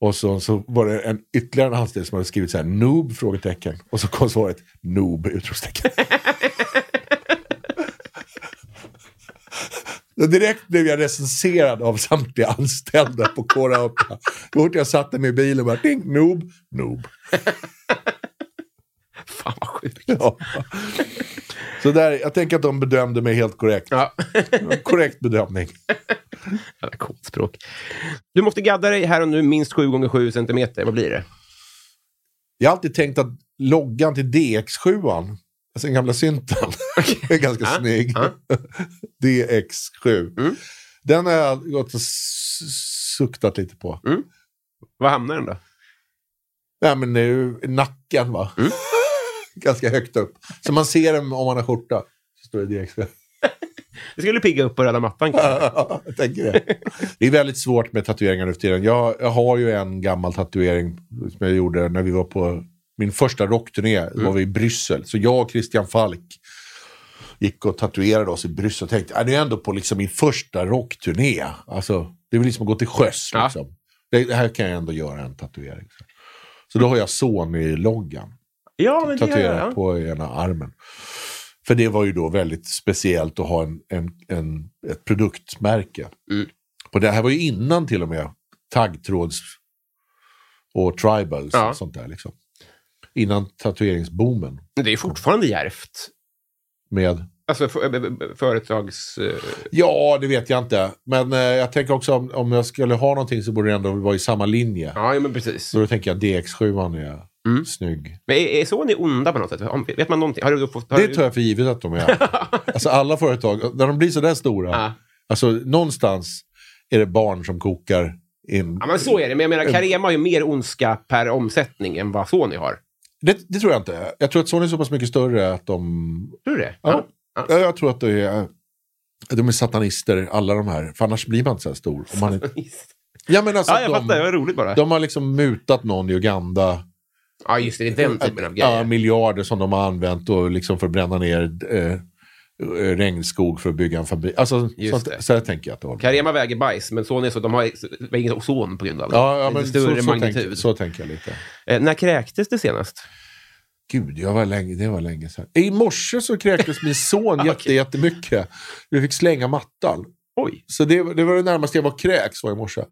Och så, så var det en, ytterligare en anställd som hade skrivit så här, noob? Frågetecken. Och så kom svaret, noob? Utropstecken. Och Direkt blev jag recenserad av samtliga anställda på Kora 8. Så fort jag satte mig i bilen och bara, ding, noob, noob. Fan vad sjukt. Ja. Så där, jag tänker att de bedömde mig helt korrekt. Ja. Korrekt bedömning. Jävla coolt språk. Du måste gadda dig här och nu minst 7 gånger 7 centimeter. Vad blir det? Jag har alltid tänkt att loggan till DX7, alltså den gamla synten, är ganska Ja, snygg. ja. DX7. Mm. Den har jag gått och suktat lite på. Var hamnar den då? Ja, men nu, nacken va? Mm. ganska högt upp. Så man ser den om man har skjorta. Så står det DX7. Det skulle pigga upp på röda mattan. kanske. jag tänker det. Det är väldigt svårt med tatueringar nu för tiden. Jag, jag har ju en gammal tatuering som jag gjorde när vi var på min första rockturné. Då var vi i Bryssel. Så jag och Christian Falk gick och tatuerade oss i Bryssel och tänkte, "Ah, det är ändå på liksom min första rockturné. Alltså, det är väl liksom att gå till sjöss. Ja. Liksom. Det, här kan jag ändå göra en tatuering. Så, så då har jag Sony-loggan Ja, men tatuerad jag. på ena armen. För det var ju då väldigt speciellt att ha en, en, en, ett produktmärke. Mm. Och det här var ju innan till och med taggtråds och tribals Ja. och sånt där. Liksom. Innan tatueringsboomen Men det är fortfarande djärvt. med... Alltså för, eh, företags... eh, Ja, det vet jag inte. Men eh, jag tänker också om, om jag skulle ha någonting så borde det ändå vara i samma linje. Ja, men precis. Så då tänker jag DX7 är Mm. snygg. Men är, är Sony onda på något sätt? Vet man någonting? Har du fått... Har Det tar jag för givet att de är. alltså alla företag, när de blir sådär stora. Ja. Alltså någonstans är det barn som kokar in. ja, men så är det. Men jag menar, Carema har ju mer ondska per omsättning än vad Sony har. Det, det tror jag inte. Jag tror att Sony är så pass mycket större att de... Tror du det? Ja. Ja, Jag tror att det är, de är satanister, alla de här. För annars blir man inte så här stor. Om man är, ja, men alltså, Ja, jag de, fattar. Det var roligt bara. de har liksom mutat någon i Uganda Ja, just det. Det är den typen av ja, grejer. miljarder som de har använt och liksom för att bränna ner eh, eh, regnskog för att bygga en fabrik. Alltså, sånt, så här tänker jag att det håller. Carema väger bajs, men son är så, de har väger ozon på grund av det. Ja, ja men större så, så, magnitud. tänker, så tänker jag lite. Eh, när kräktes det senast? Gud, jag var länge, det var länge sedan. I morse så kräktes min son jätte, jättemycket. Vi fick slänga mattan. Oj. Så det, det var det närmaste jag var kräks var i morse.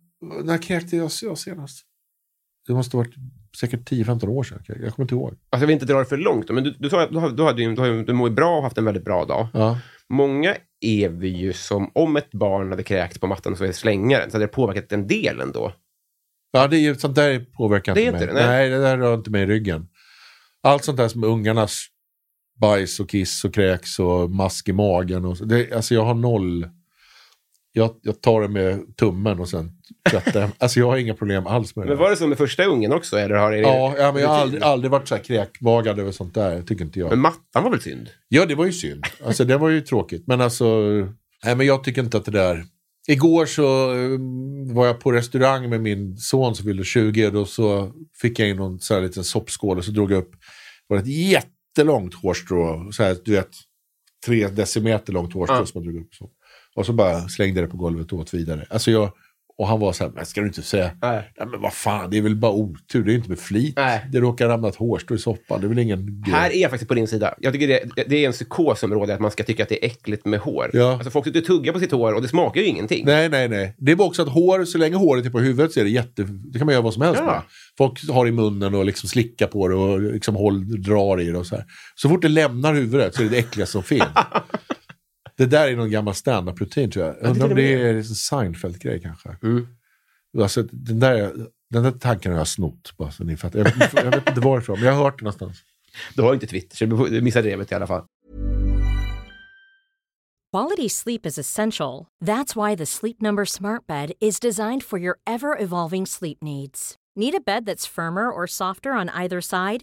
När kräkte jag, jag senast? Det måste ha varit säkert 10-15 år sedan. Jag kommer inte ihåg. Alltså, jag vill inte dra det för långt, men du, du sa du, har- du, du, har ju- du mår bra och haft en väldigt bra dag. Ja. Många är vi ju som, om ett barn hade kräkt på mattan så är slängaren, så hade det påverkat en del ändå. Ja, det är ju, sånt där påverkar Det inte mig. det, nej. nej. det där rör inte mig i ryggen. Allt sånt där som ungarnas bajs och kiss och kräks och mask i magen. Och så, det, alltså jag har noll... Jag, jag tar det med tummen och sen tvättar jag. Alltså jag har inga problem alls med det. Men var det så med första ungen också? Eller har det, Ja, ja, men jag har aldrig, aldrig varit så här kräkvagad över sånt där. Tycker inte jag. Men mattan var väl synd? Ja, det var ju synd. Alltså, det var ju tråkigt. Men alltså, nej, men jag tycker inte att det där... Igår så eh, var jag på restaurang med min son som fyllde 20 och då så fick jag in någon så här liten soppskål och så drog jag upp det var ett jättelångt hårstrå. Så här, du vet, tre decimeter långt hårstrå Ja. som jag drog upp. Så. Och så bara slängde jag det på golvet och åt vidare. Alltså jag, och han var så här, men ska du inte säga, Nej. nej men vad fan, det är väl bara otur, det är inte med flit. Nej. Det råkar ramla ett hårstrå i soppan, det är väl ingen grej. Här är jag faktiskt på din sida. Jag tycker det, det är en psykosområde att man ska tycka att det är äckligt med hår. Ja. Alltså folk sitter och tuggar på sitt hår och det smakar ju ingenting. Nej, nej, nej. Det var också att hår, så länge håret är på huvudet så är det jätte... Det kan man göra vad som helst Ja. med. Folk har i munnen och liksom slickar på det och liksom håll, drar i det och så här. Så fort det lämnar huvudet så är det det äckligaste som finns. det där är någon gammal standup-rutin tror jag. det Undrar om det är en Seinfeld-grej kanske. Mm. Alltså, den, där, den där tanken har jag snott, bara så ni fattar. Jag, vet- jag vet inte varifrån, men jag har hört det någonstans. Du har inte Twitter, så du missar drevet i alla fall. Quality sleep is essential. That's why the Sleep Number Smart Bed is designed for your ever evolving sleep needs. Need a bed that's firmer or softer on either side?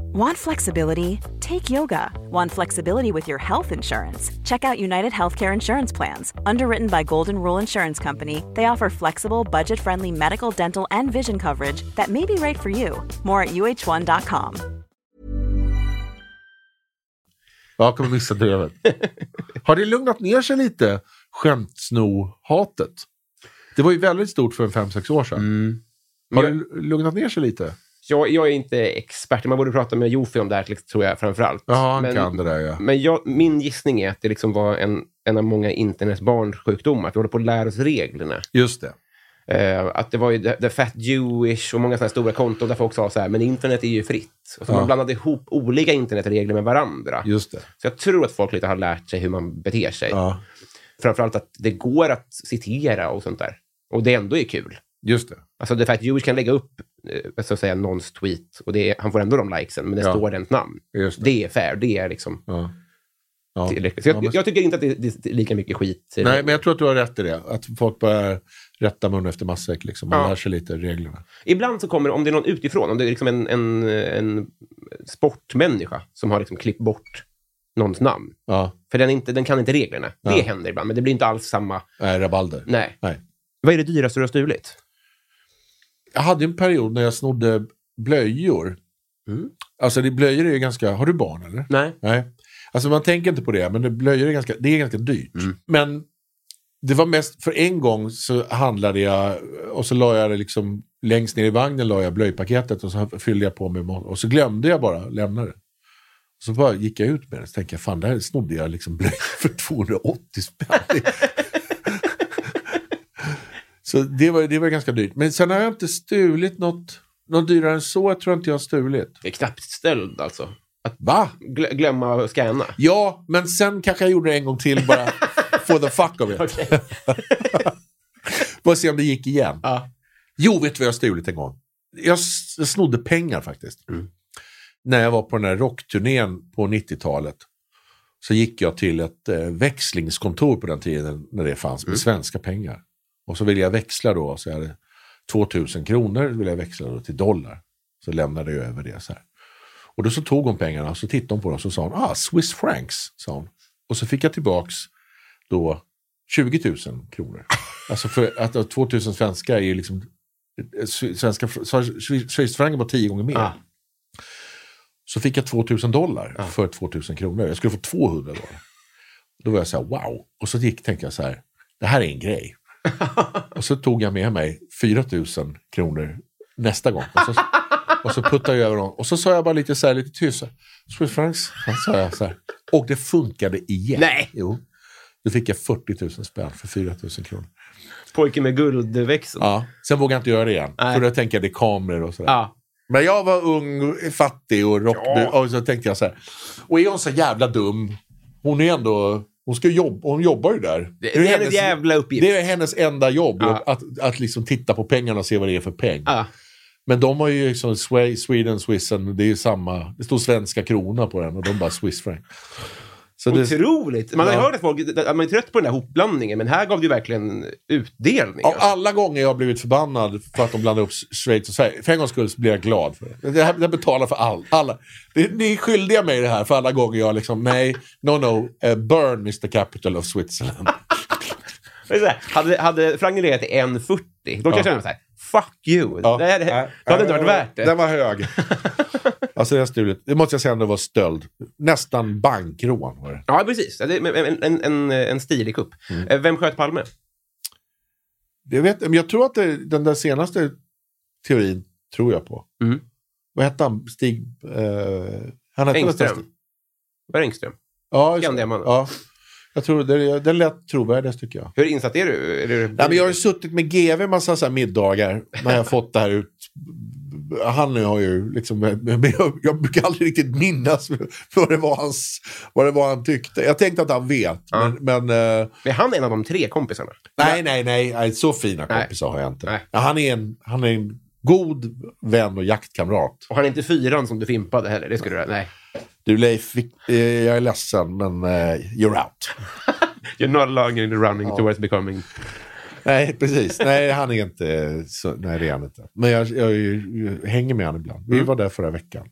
Want flexibility? Take yoga. Want flexibility with your health insurance? Check out United Healthcare Insurance Plans. Underwritten by Golden Rule Insurance Company, they offer flexible, budget friendly medical, dental, and vision coverage that may be right for you. More at uh1.com. Jag kommer missa drevet. Har det lugnat ner sig lite, skämtsno-hatet? Det var ju väldigt stort för en fem sex år sedan. Mm. Har det lugnat ner sig lite? Jag, jag är inte expert, man borde prata med Jofi om det här, liksom, tror jag, framför allt. Ja, han men, kan det där ja. Men jag, min gissning är att det liksom var en, en av många internets barnsjukdomar. Att vi håller på att lära oss reglerna. Just det. Eh, att det var ju the, the Fat Jewish och många sådana stora konton där folk sa så här, men internet är ju fritt. Och så Ja. man blandade ihop olika internetregler med varandra. Just det. Så jag tror att folk lite har lärt sig hur man beter sig. Ja, Framförallt att det går att citera och sånt där. Och det ändå är kul. Just det. Alltså The Fat Jewish kan lägga upp eh, så att säga, någons tweet och det är, han får ändå de likesen, men det Ja. står ens namn. Just det. Det är fair. Det är liksom Ja. Ja. tillräckligt. Så jag, Ja, men- jag tycker inte att det, det är lika mycket skit. Nej, men jag tror att du har rätt i det. Att folk börjar rätta mun efter matsäck. Liksom. Man Ja. lär sig lite reglerna. Ibland så kommer, om det är någon utifrån, om det är liksom en, en, en sportmänniska som har liksom klippt bort någons namn. Ja, För den, inte, den kan inte reglerna. Det händer ibland, men det blir inte alls samma. nej, rabalder. Nej. Nej. Vad är det dyraste du har stulit? Jag hade en period när jag snodde blöjor. Mm. Alltså det, blöjor är ju ganska... Har du barn eller? Nej. Nej. Alltså man tänker inte på det, men det, blöjor är ganska, det är ganska dyrt. Men det var mest, för en gång så handlade jag och så la jag det liksom längst ner i vagnen la jag blöjpaketet och så fyllde jag på med mat. Och så glömde jag bara lämna det. Så bara gick jag ut med det så tänkte jag, fan där snodde jag liksom blöjor för 280 spänn. så det var, det var ganska dyrt. Men sen har jag inte stulit något, något dyrare än så, jag tror inte jag har stulit. Det är knappt stöld alltså. Att Va? glö- glömma att scanna. Ja, men sen kanske jag gjorde det en gång till bara for the fuck of it. Okej. Bara se om det gick igen. Ja. Jo, vet du vad jag har stulit en gång? Jag, snodde pengar faktiskt. Mm. när jag var på den här rockturnén på 90-talet så gick jag till ett eh, växlingskontor på den tiden när det fanns med svenska pengar. Och så ville jag växla då, så jag hade 2000 kronor ville jag växla då till dollar. Så lämnade jag över det så här. Och då så tog hon pengarna och så tittade hon på dem och så sa hon, ah, Swiss francs, sa hon. Och så fick jag tillbaks då 20 000 kronor. Alltså för att då 2000 svenska är ju liksom, eh, svenska, schweizerfrancen var tio gånger mer. Ah. Så fick jag 2000 dollar för 2000 kronor. Jag skulle få 200 dollar. Då var jag så här, wow. Och så gick, tänkte jag så här, det här är en grej. och så tog jag med mig 4000 kronor nästa gång. Och så, och så puttade jag över dem. Och så sa jag bara lite så här, lite tyst. Swiss francs, sa jag så här. Och det funkade igen. Nej. Jo. Då fick jag 40 000 spänn för 4 000 kronor. Pojken med guldväxeln. Ja. Sen vågade jag inte göra det igen. Nej. För då tänker jag det är kameror och sådär. Ja. Men jag var ung, fattig och rock... Ja. Och så tänkte jag så här. Och är hon så jävla dum? Hon är ändå... Hon, ska jobba, hon jobbar ju där. Det, det är en jävla uppgift. det är hennes enda jobb. Ja. Att, att liksom titta på pengarna och se vad det är för peng. Ja. Men de har ju liksom Swe- Sweden, Swissen. Det är ju samma. Det står svenska krona på den och de bara Swiss franc. Så det, Otroligt. Man har Ja. hört att folk att man är trött på den där hopblandningen, men här gav det ju verkligen utdelning. Av alltså. alla gånger jag har blivit förbannad för att de blandar upp Schweiz och Sverige, för en gångs skull så blir jag glad för det. Det här, jag betalar för all, alla. Det, ni är skyldiga mig det här för alla gånger jag liksom, nej, no, no, eh, burn Mr Capital of Switzerland. Det hade, hade frangen legat till 1,40, då kan jag känna så här, fuck you. det, här, det hade inte varit värt det. Den var hög. alltså det, är stulet. det måste jag säga ändå var stöld. Nästan bankrån var det. Ja, precis. Ja, En, en, en, en stilig kupp. Mm. Eh, Vem sköt Palme? Jag, vet, jag tror att det, den där senaste teorin tror jag på. Mm. Vad hette han? Stig... Eh, han hette Engström. Var det Engström? Ja. Skandiamannen. ja. Jag tror det, den lät trovärdigast tycker jag. Hur insatt är du? Är du Nej, men jag har ju suttit med GV en massa så middagar när jag fått det här ut. Han har ju liksom, men jag, jag brukar aldrig riktigt minnas vad det, var hans, vad det var han tyckte. Jag tänkte att han vet, Ja. men, men eh, är han en av de tre kompisarna? nej, nej, nej, nej, så fina Nej. kompisar har jag inte. Nej. Han, är en, han är en god vän och jaktkamrat. Och han är inte fyran som du fimpade heller? Det skulle du... Nej. Du Leif, eh, jag är ledsen, men eh, you're out. You're not longer in the running towards becoming... Nej, precis. Nej, han är inte så, nej, det är han inte. Men jag, jag, jag hänger med honom ibland. Vi Mm. var där förra veckan.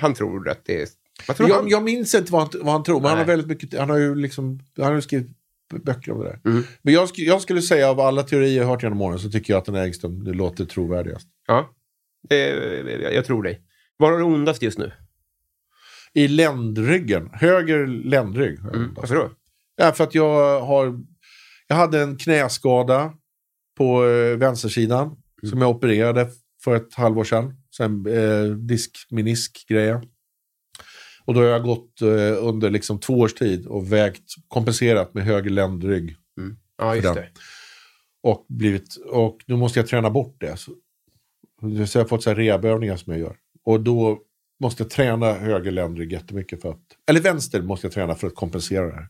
Han tror att det är... Vad tror Jag, han? jag minns inte vad han, vad han tror, men han har väldigt mycket, han har ju liksom, han har skrivit böcker om det där. Mm. Men jag, jag skulle säga av alla teorier jag hört genom åren så tycker jag att den här Engström låter trovärdigast. Ja. Eh, jag, jag tror dig. Var har du ondast just nu? I ländryggen, höger ländrygg. Mm. Varför då? Ja, för att jag har, jag hade en knäskada på eh, vänstersidan Mm. som jag opererade för ett halvår sedan. Sen eh, diskmenisk-grejer. Och då har jag gått eh, under liksom två års tid och vägt, kompenserat med höger ländrygg. Ja, just det. Och, blivit, och nu måste jag träna bort det. Så, så jag har fått så här rehabövningar som jag gör. Och då måste jag träna höger ländrygg jättemycket för att... Eller vänster måste jag träna för att kompensera det här.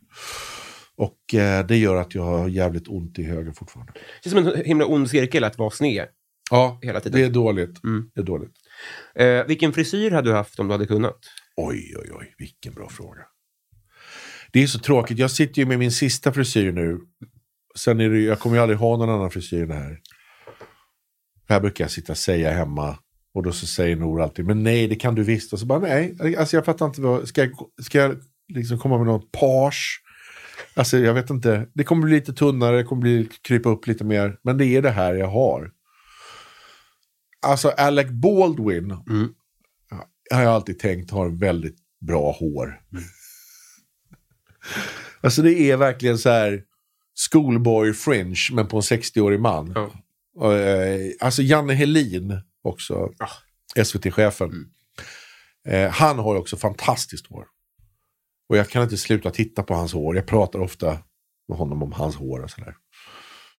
Och eh, det gör att jag har jävligt ont i höger fortfarande. Det är som en himla ond cirkel att vara sned. Ja, Hela tiden. det är dåligt. Mm. Det är dåligt. Eh, vilken frisyr hade du haft om du hade kunnat? Oj, oj, oj, vilken bra fråga. Det är så tråkigt. Jag sitter ju med min sista frisyr nu. Sen är det, jag kommer ju aldrig ha någon annan frisyr än det här. Här brukar jag sitta och säga hemma. Och då så säger Nor alltid, men nej, det kan du visst. Och så bara, nej, alltså jag fattar inte. Vad, ska jag, ska jag liksom komma med någon page? Alltså jag vet inte. Det kommer bli lite tunnare, det kommer bli, krypa upp lite mer. Men det är det här jag har. Alltså Alec Baldwin Mm. har jag alltid tänkt har väldigt bra hår. alltså det är verkligen så här schoolboy fringe, men på en 60-årig man. Ja. Eh, alltså Janne Helin också, SVT-chefen. Eh, han har också fantastiskt hår. Och jag kan inte sluta titta på hans hår. Jag pratar ofta med honom om hans hår och sådär.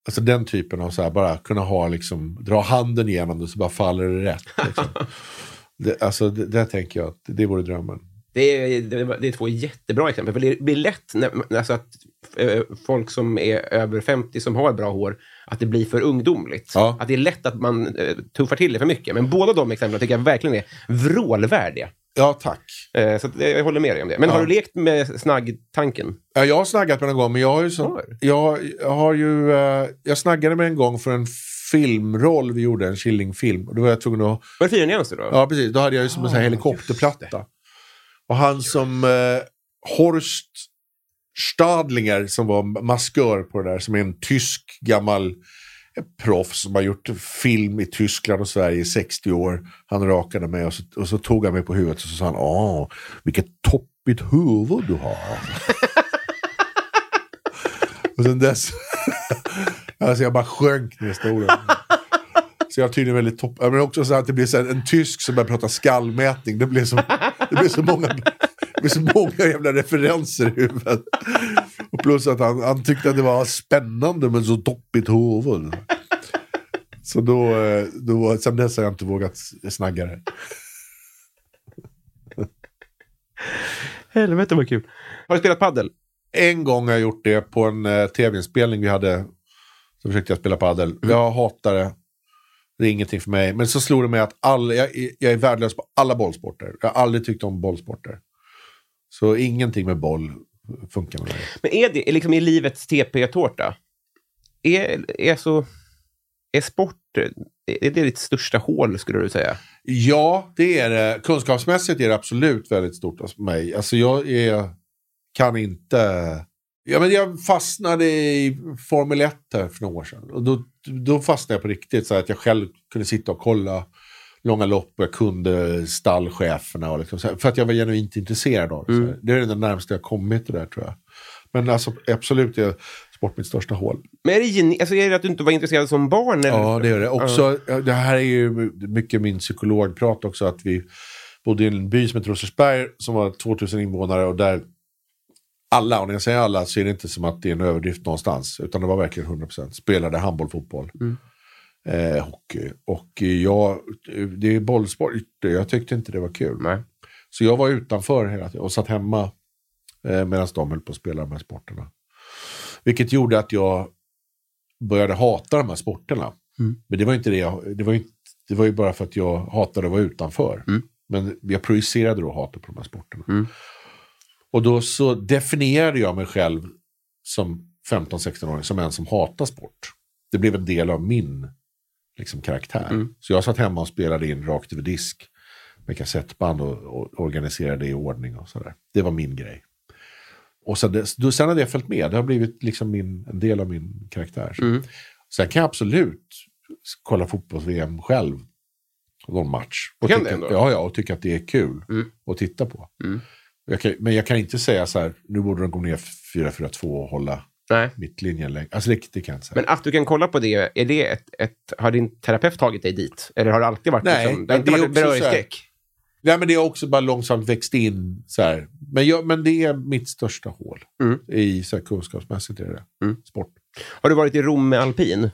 Alltså den typen av så här, bara kunna ha liksom, dra handen igenom det så bara faller det rätt. Liksom. det, alltså det, där tänker jag att det vore drömmen. Det är, det det är två jättebra exempel. För det blir lätt när, alltså att eh, folk som är över 50 som har bra hår, att det blir för ungdomligt. Ja. Att det är lätt att man eh, tuffar till det för mycket. Men båda de exemplen tycker jag verkligen är vrålvärdiga. Ja, tack. Eh, så jag håller med dig om det. Men Ja. har du lekt med snaggtanken? Ja, jag har snaggat med en gång, men jag har ju, så, jag, jag har ju... jag snaggade med en gång för en filmroll vi gjorde, en Killing-film. Då var jag tvungen att... Var det fyra nyanser då? Ja, precis. Då hade jag ju som en Ah, helikopterplatta. Och han som... Eh, Horst Stadlinger, som var maskör på det där, som är en tysk gammal eh, proffs som har gjort film i Tyskland och Sverige i 60 år. Han rakade mig och så, och så tog han mig på huvudet och så sa han Åh, vilket toppigt huvud du har. och sen dess... alltså jag bara sjönk ner i stolen. Så jag har tydligen väldigt topp... Men också så att det blir så en tysk som börjar prata skallmätning. Det blir så, det blir så många... Det blir så många jävla referenser i huvudet. Och plus att han, han tyckte att det var spännande med så toppigt huvud. Så då, eh, då, sen dess har jag inte vågat snagga det. Helvete vad kul. Har du spelat paddel? En gång har jag gjort det på en eh, tv-inspelning vi hade. Så försökte jag spela padel. Jag hatar det. Det är ingenting för mig. Men så slog det mig att all, jag, jag är värdelös på alla bollsporter. Jag har aldrig tyckt om bollsporter. Så ingenting med boll funkar med mig. Men är det liksom i livets TP-tårta? Är, är, så, är sport är det ditt största hål, skulle du säga? Ja, det är det. Kunskapsmässigt är det absolut väldigt stort hos mig. Alltså jag är, kan inte... Ja, men jag fastnade i Formel 1 här för några år sedan. Och då, då fastnade jag på riktigt så att jag själv kunde sitta och kolla långa lopp och jag kunde stallcheferna. Och liksom, för att jag var genuint intresserad av det. Här. Det är det närmaste jag kommit till det där tror jag. Men alltså, absolut är sport mitt största hål. Men är det, alltså är det att du inte var intresserad som barn? Eller? Ja, det är det. Också, det här är ju mycket min psykologprat också, att vi bodde i en by som heter Rosersberg som var 2000 invånare och där alla, och när jag säger alla så är det inte som att det är en överdrift någonstans, utan det var verkligen 100% spelade handboll, fotboll, eh, hockey. Och jag, det är bollsport, jag tyckte inte det var kul. Nej. Så jag var utanför hela tiden och satt hemma eh, medan de höll på att spela de här sporterna. Vilket gjorde att jag började hata de här sporterna. Men det var inte det jag, det var ju, det var ju bara för att jag hatade att vara utanför. Men jag projicerade då hatet på de här sporterna. Och då så definierade jag mig själv som 15-16-åring som en som hatar sport. Det blev en del av min liksom, karaktär. Så jag satt hemma och spelade in rakt över disk med kassettband och, och organiserade det i ordning och sådär. Det var min grej. Och sen, då, sen har det följt med. Det har blivit liksom min, en del av min karaktär. Mm. Sen kan jag absolut kolla fotbolls-VM själv. Någon match. Och tycka, det? Ja, ja, och tycka att det är kul Mm. att titta på. Mm. Jag kan, men jag kan inte säga så här, nu borde de gå ner 4-4-2 och hålla Nej. mittlinjen längre. Alltså det, det kan jag inte säga. Men att du kan kolla på det, är det ett, ett, har din terapeut tagit dig dit? Eller har det alltid varit Nej, liksom, det har inte det varit beröringsskräck? Nej, men det har också bara långsamt växt in. Så här. Men, jag, men det är mitt största hål. Mm. I så här, kunskapsmässigt är det Mm. Sport. Har du varit i Rom med alpin?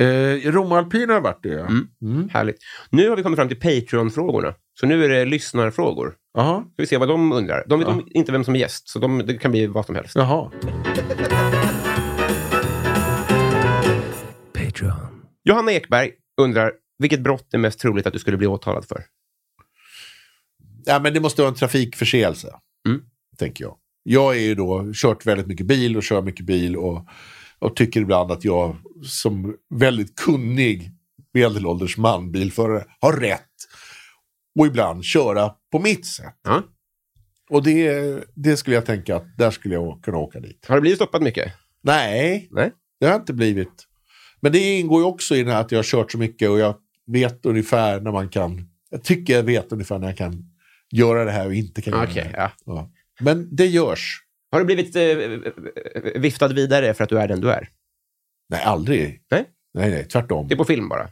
Eh, Romalpin har varit det, ja. Mm. Mm. Härligt. Nu har vi kommit fram till Patreon-frågorna. Så nu är det lyssnarfrågor. Jaha. Ska vi se vad de undrar. De vet Ja. inte vem som är gäst, så de, det kan bli vad som helst. Jaha. Johanna Ekberg undrar, vilket brott är mest troligt att du skulle bli åtalad för? Ja, men det måste vara en trafikförseelse. Mm. Tänker jag. Jag är ju då kört väldigt mycket bil och kör mycket bil och, och tycker ibland att jag som väldigt kunnig medelålders man, bilförare, har rätt. Och ibland köra på mitt sätt. Ja. Och det, det skulle jag tänka att där skulle jag kunna åka dit. Har du blivit stoppad mycket? Nej, Nej. det har inte blivit. Men det ingår ju också i det här att jag har kört så mycket och jag vet ungefär när man kan. Jag tycker jag vet ungefär när jag kan göra det här och inte kan göra Okej, det här. ja. Ja. Men det görs. Har du blivit eh, viftad vidare för att du är den du är? Nej, aldrig. Nej. Nej, nej, tvärtom. Det är på film bara.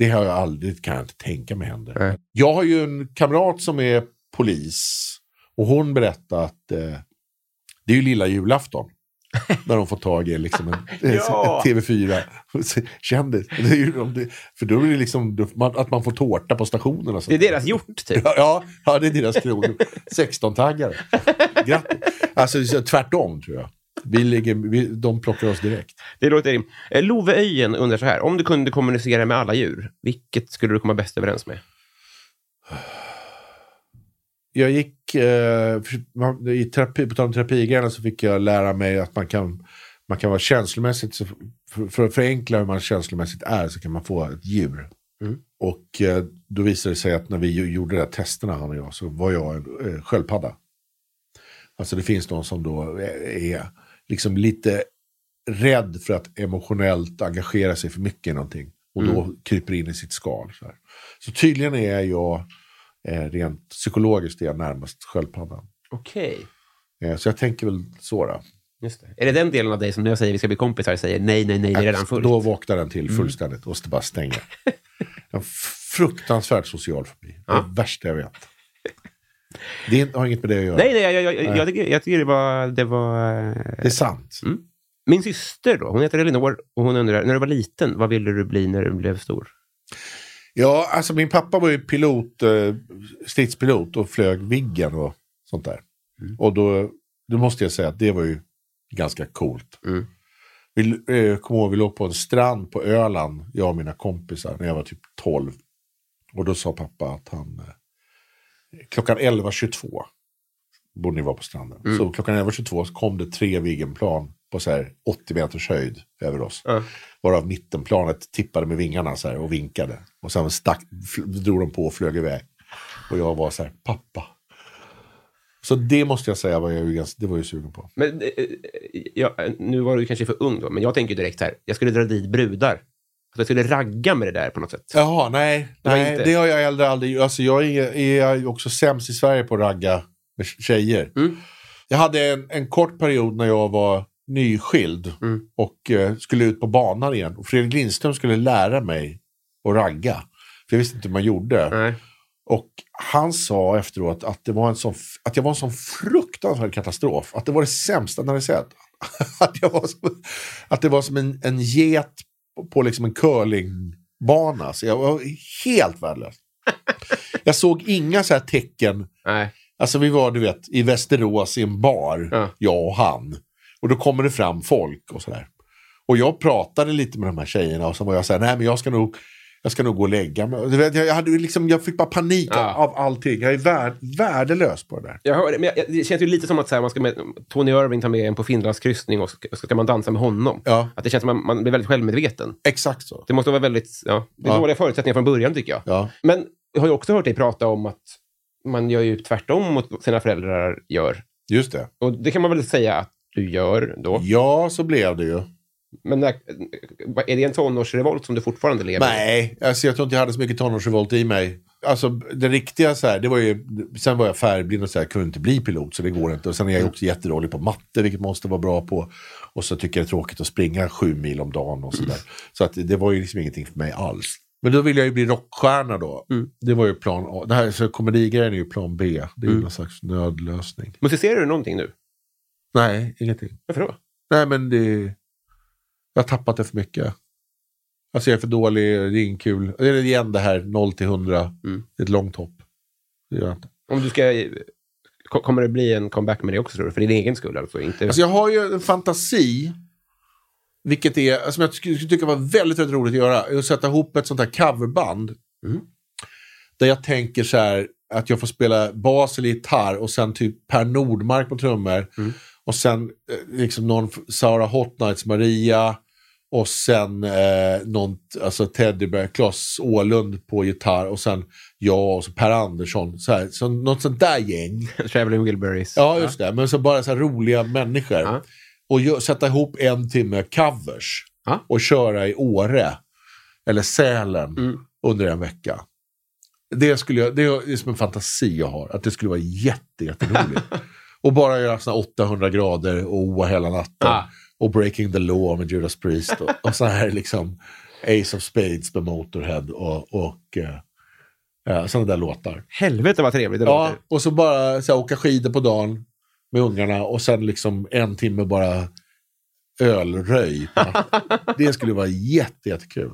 Det har jag aldrig, kan jag inte tänka mig händer. Nej. Jag har ju en kamrat som är polis och hon berättade att eh, det är ju lilla julafton. när de får tag i liksom en, Ja. en TV4-kändis. Det är ju, om det- för då är det liksom att man får tårta på stationen. Och Det är deras gjort, typ. Ja, ja, det är deras kronor. 16-taggare. Grattis. Alltså så tvärtom tror jag. Vi ligger, vi, de plockar oss direkt. Det låter rim. Eh, Love Öjen undrar så här. Om du kunde kommunicera med alla djur, vilket skulle du komma bäst överens med? jag gick, eh, i terapi, på tal om terapigrejerna så fick jag lära mig att man kan, man kan vara känslomässigt, så för, för att förenkla hur man känslomässigt är så kan man få ett djur. Mm. Och eh, då visade det sig att när vi gjorde de där testerna han och jag så var jag en eh, sköldpadda. Alltså det finns någon som då är, är liksom lite rädd för att emotionellt engagera sig för mycket i någonting. Och då kryper in i sitt skal. Så, här. så tydligen är jag, eh, rent psykologiskt, är jag närmast sköldpaddan. Okej. Eh, så jag tänker väl så då. Just det. Är det den delen av dig som när jag säger vi ska bli kompisar säger nej, nej, nej, det är redan fullt? Då vaknar den till fullständigt och måste bara stänga. En fruktansvärt social fobi. Det är det värsta jag vet. Det har inget med det att göra. Nej, nej, jag, jag, jag, jag, tycker, jag tycker det var... Det var eh, Det är sant. Min syster då, hon heter Elinor och hon undrar, när du var liten, vad ville du bli när du blev stor? Ja, alltså min pappa var ju pilot, eh, stridspilot och flög Viggen och sånt där. Och då, då måste jag säga att det var ju ganska coolt. Mm. Vi, eh, kom ihåg, vi låg på en strand på Öland, jag och mina kompisar, när jag var typ 12. Och då sa pappa att han, eh, klockan 11.22 borde ni vara på stranden. Så klockan 11.22 så kom det tre Viggenplan på så här 80 meters höjd över oss. Ja. Varav mittenplanet tippade med vingarna så och vinkade. Och sen stack, drog de på och flög iväg. Och jag var så här, pappa. Så det måste jag säga var jag ju, ganska, det var jag sugen på. Men, eh, eh, ja, nu var du kanske för ung då, men jag tänker direkt här, jag skulle dra dit brudar. Att jag skulle ragga med det där på något sätt. Jaha, nej. Det nej inte- det har jag äldre aldrig Alltså jag är, är också sämst i Sverige på att ragga med tjejer. Mm. Jag hade en, en kort period när jag var nyskild Mm. och eh, skulle ut på banan igen. Och Fredrik Lindström skulle lära mig att ragga. För jag visste inte hur man gjorde. Nej. Och han sa efteråt att, det var en sån, att jag var en sån fruktansvärd katastrof. Att det var det sämsta han hade sett. att, jag var som, att det var som en, en get på, liksom en curlingbana. Så jag var helt värdelös. jag såg inga så här tecken. Nej. Alltså vi var du vet i Västerås i en bar, Ja. jag och han. Och då kommer det fram folk och sådär. Och jag pratade lite med de här tjejerna och så var jag så här, nej men jag ska nog, jag ska nog gå och lägga mig. Du vet, jag, hade liksom, jag fick bara panik Ja. av, av allting. Jag är värd, värdelös på det där. Jag hör det, men jag, det känns ju lite som att så här, man ska med, Tony Irving tar med en på Finlandskryssning och så ska man dansa med honom. Ja. Att det känns som att man, man blir väldigt självmedveten. Exakt så. Det måste vara väldigt... Ja, det är Ja. dåliga förutsättningar från början, tycker jag. Ja. Men jag har ju också hört dig prata om att man gör ju tvärtom mot vad sina föräldrar gör. Just det. Och det kan man väl säga att du gör då. Ja, så blev det ju. Men när, är det en tonårsrevolt som du fortfarande lever i? Nej, alltså, jag tror inte jag hade så mycket tonårsrevolt i mig. Alltså det riktiga så här, det var ju, sen var jag färgblind och så här, kunde inte bli pilot så det går inte. Och sen är jag ju också jättedålig på matte, vilket man måste vara bra på. Och så tycker jag det är tråkigt att springa sju mil om dagen och sådär. Så att det var ju liksom ingenting för mig alls. Men då ville jag ju bli rockstjärna då. Det var ju plan A. Det här, så komedigrejen är ju plan B. Det är ju någon slags nödlösning. Musicerar du någonting nu? Nej, ingenting. Varför då? Nej, men det... Jag har tappat det för mycket. Alltså jag är för dålig, det är inte kul. Det är igen det här 0 till 100. Mm. Det är ett långt hopp. Det gör jag inte. Om du ska... ko- Kommer det bli en comeback med det också, tror du? För din egen skull, alltså? Inte... Alltså jag har ju en fantasi. Vilket är, som jag skulle tycka var väldigt, väldigt roligt att göra. Att sätta ihop ett sånt här coverband. Mm. Där jag tänker så här att jag får spela bas eller gitarr och sen typ Per Nordmark på trummor. Mm. Och sen eh, liksom någon Sara Hot Nights Maria. Och sen eh, någon, alltså Teddy Bear, Klas Åhlund på gitarr. Och sen jag och så Per Andersson. Så här, så något sånt där gäng. Traveling Wilburys. Ja, just det. Men så bara så roliga människor. Ja. Och gö- sätta ihop en timme covers. Ja. Och köra i Åre. Eller Sälen. Mm. Under en vecka. Det, skulle jag, det är som en fantasi jag har. Att det skulle vara jätte, jätteroligt. och bara göra såna 800 grader och oa hela natten. Och Breaking the Law med Judas Priest. Och, och så här liksom Ace of Spades med Motorhead. Och, och eh, eh, sådana där låtar. Helvete vad trevligt det Ja, låter. och så bara så här, åka skidor på dagen med ungarna och sen liksom en timme bara ölröj. det skulle vara jätte, jättekul.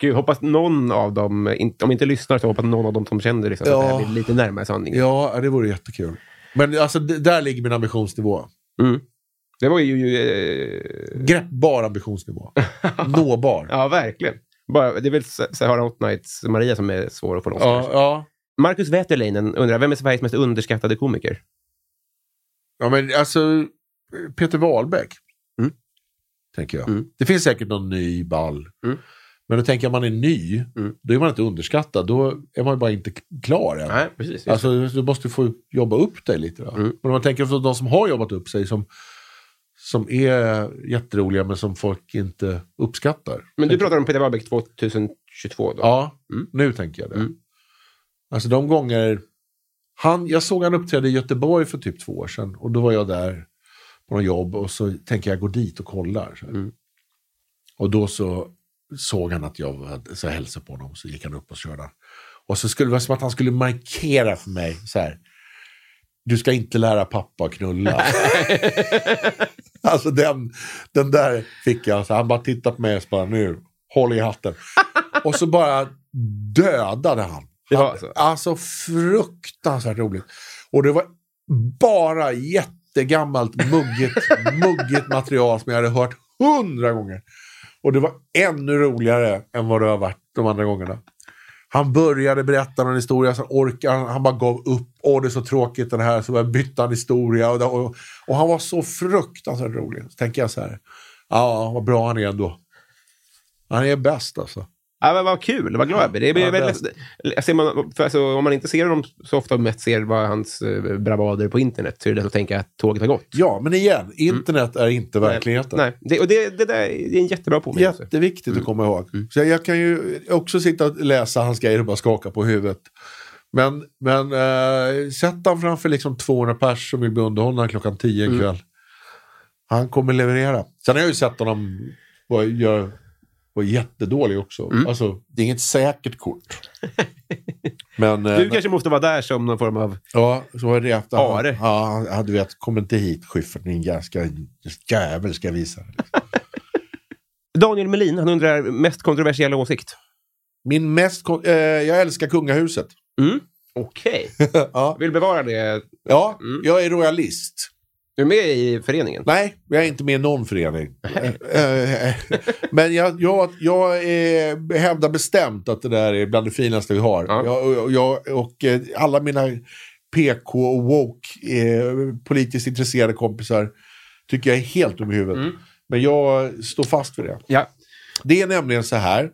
Gud, hoppas någon av dem, om inte lyssnar, så hoppas någon av dem som känner liksom, Ja. att det här blir lite närmare sanningen. Ja, det vore jättekul. Men alltså, där ligger min ambitionsnivå. Mm. Det var ju... Eh, Greppbar ambitionsnivå. Nåbar. ja, verkligen. Bara, det är väl Sa- Sahara Hot Nights Maria som är svår att få loss. Ja, ja. Marcus Wäterleinen undrar, vem är Sveriges mest underskattade komiker? Ja, men alltså, Peter Wahlbeck. Mm. Tänker jag. Mm. Det finns säkert någon ny ball. Mm. Men då tänker jag, man är ny, Mm. då är man inte underskattad. Då är man bara inte klar än. Nej, precis. Alltså, du måste få jobba upp dig lite. Då. Mm. Men om man tänker på de som har jobbat upp sig, som, som är jätteroliga men som folk inte uppskattar. Men du pratar om Peter Wahlbeck 2022 då? Ja, Mm. nu tänker jag det. Mm. Alltså de gånger... Han, jag såg han uppträda i Göteborg för typ två år sedan och då var jag där på något jobb och så tänker jag gå dit och kollar. Mm. Och då så såg han att jag så jag hälsade på honom så gick han upp och körde. Och så skulle det vara som att han skulle markera för mig så här. Du ska inte lära pappa knulla. alltså den, den där fick jag. Så han bara tittade på mig och bara nu, håll i hatten. och så bara dödade han. Han- alltså? alltså fruktansvärt roligt. Och det var bara jättegammalt muggigt, muggigt material som jag hade hört hundra gånger. Och det var ännu roligare än vad det har varit de andra gångerna. Han började berätta någon historia, sen orkade han, han bara gav upp. Åh, det är så tråkigt den här. Så bytte han historia. Och, och, och han var så fruktansvärt rolig. Så tänker jag så här, ja, vad bra han är ändå. Han är bäst alltså. Ja, men vad kul, vad glad jag blir. Det blir Ja, väldigt, ser man, för alltså, om man inte ser honom så ofta mest ser vad hans eh, bravader på internet så är det lätt att tänka att tåget har gått. Ja, men igen, internet är inte verkligheten. Nej, det, och det, det, där är en jättebra påminnelse. Jätteviktigt att komma ihåg. Så jag, jag kan ju också sitta och läsa hans grejer och bara skaka på huvudet. Men, men eh, sätt han framför liksom 200 pers som vill bli underhållna klockan 10 en kväll. Han kommer leverera. Sen har jag ju sett honom göra, vara jättedålig också. Alltså, det är inget säkert kort. men, eh, Du kanske måste vara där som någon form av... Ja, så var det efter. Are. Ja, han- ja, du vet, kom inte hit Schyffert, din jävel ska visa. Daniel Melin, han undrar mest kontroversiella åsikt. Min mest, eh, jag älskar kungahuset. Mm. Okej. ja. Vill bevara det. Ja, Mm. jag är royalist. Du är med i föreningen? Nej, jag är inte med i någon förening. Eh, Men jag, jag, jag eh, hävdar bestämt att det där är bland det finaste vi har. Ja. Jag, och, jag, och eh, alla mina PK och woke, eh, politiskt intresserade kompisar tycker jag är helt i huvudet. Mm. Men jag står fast vid det. Ja. Det är nämligen så här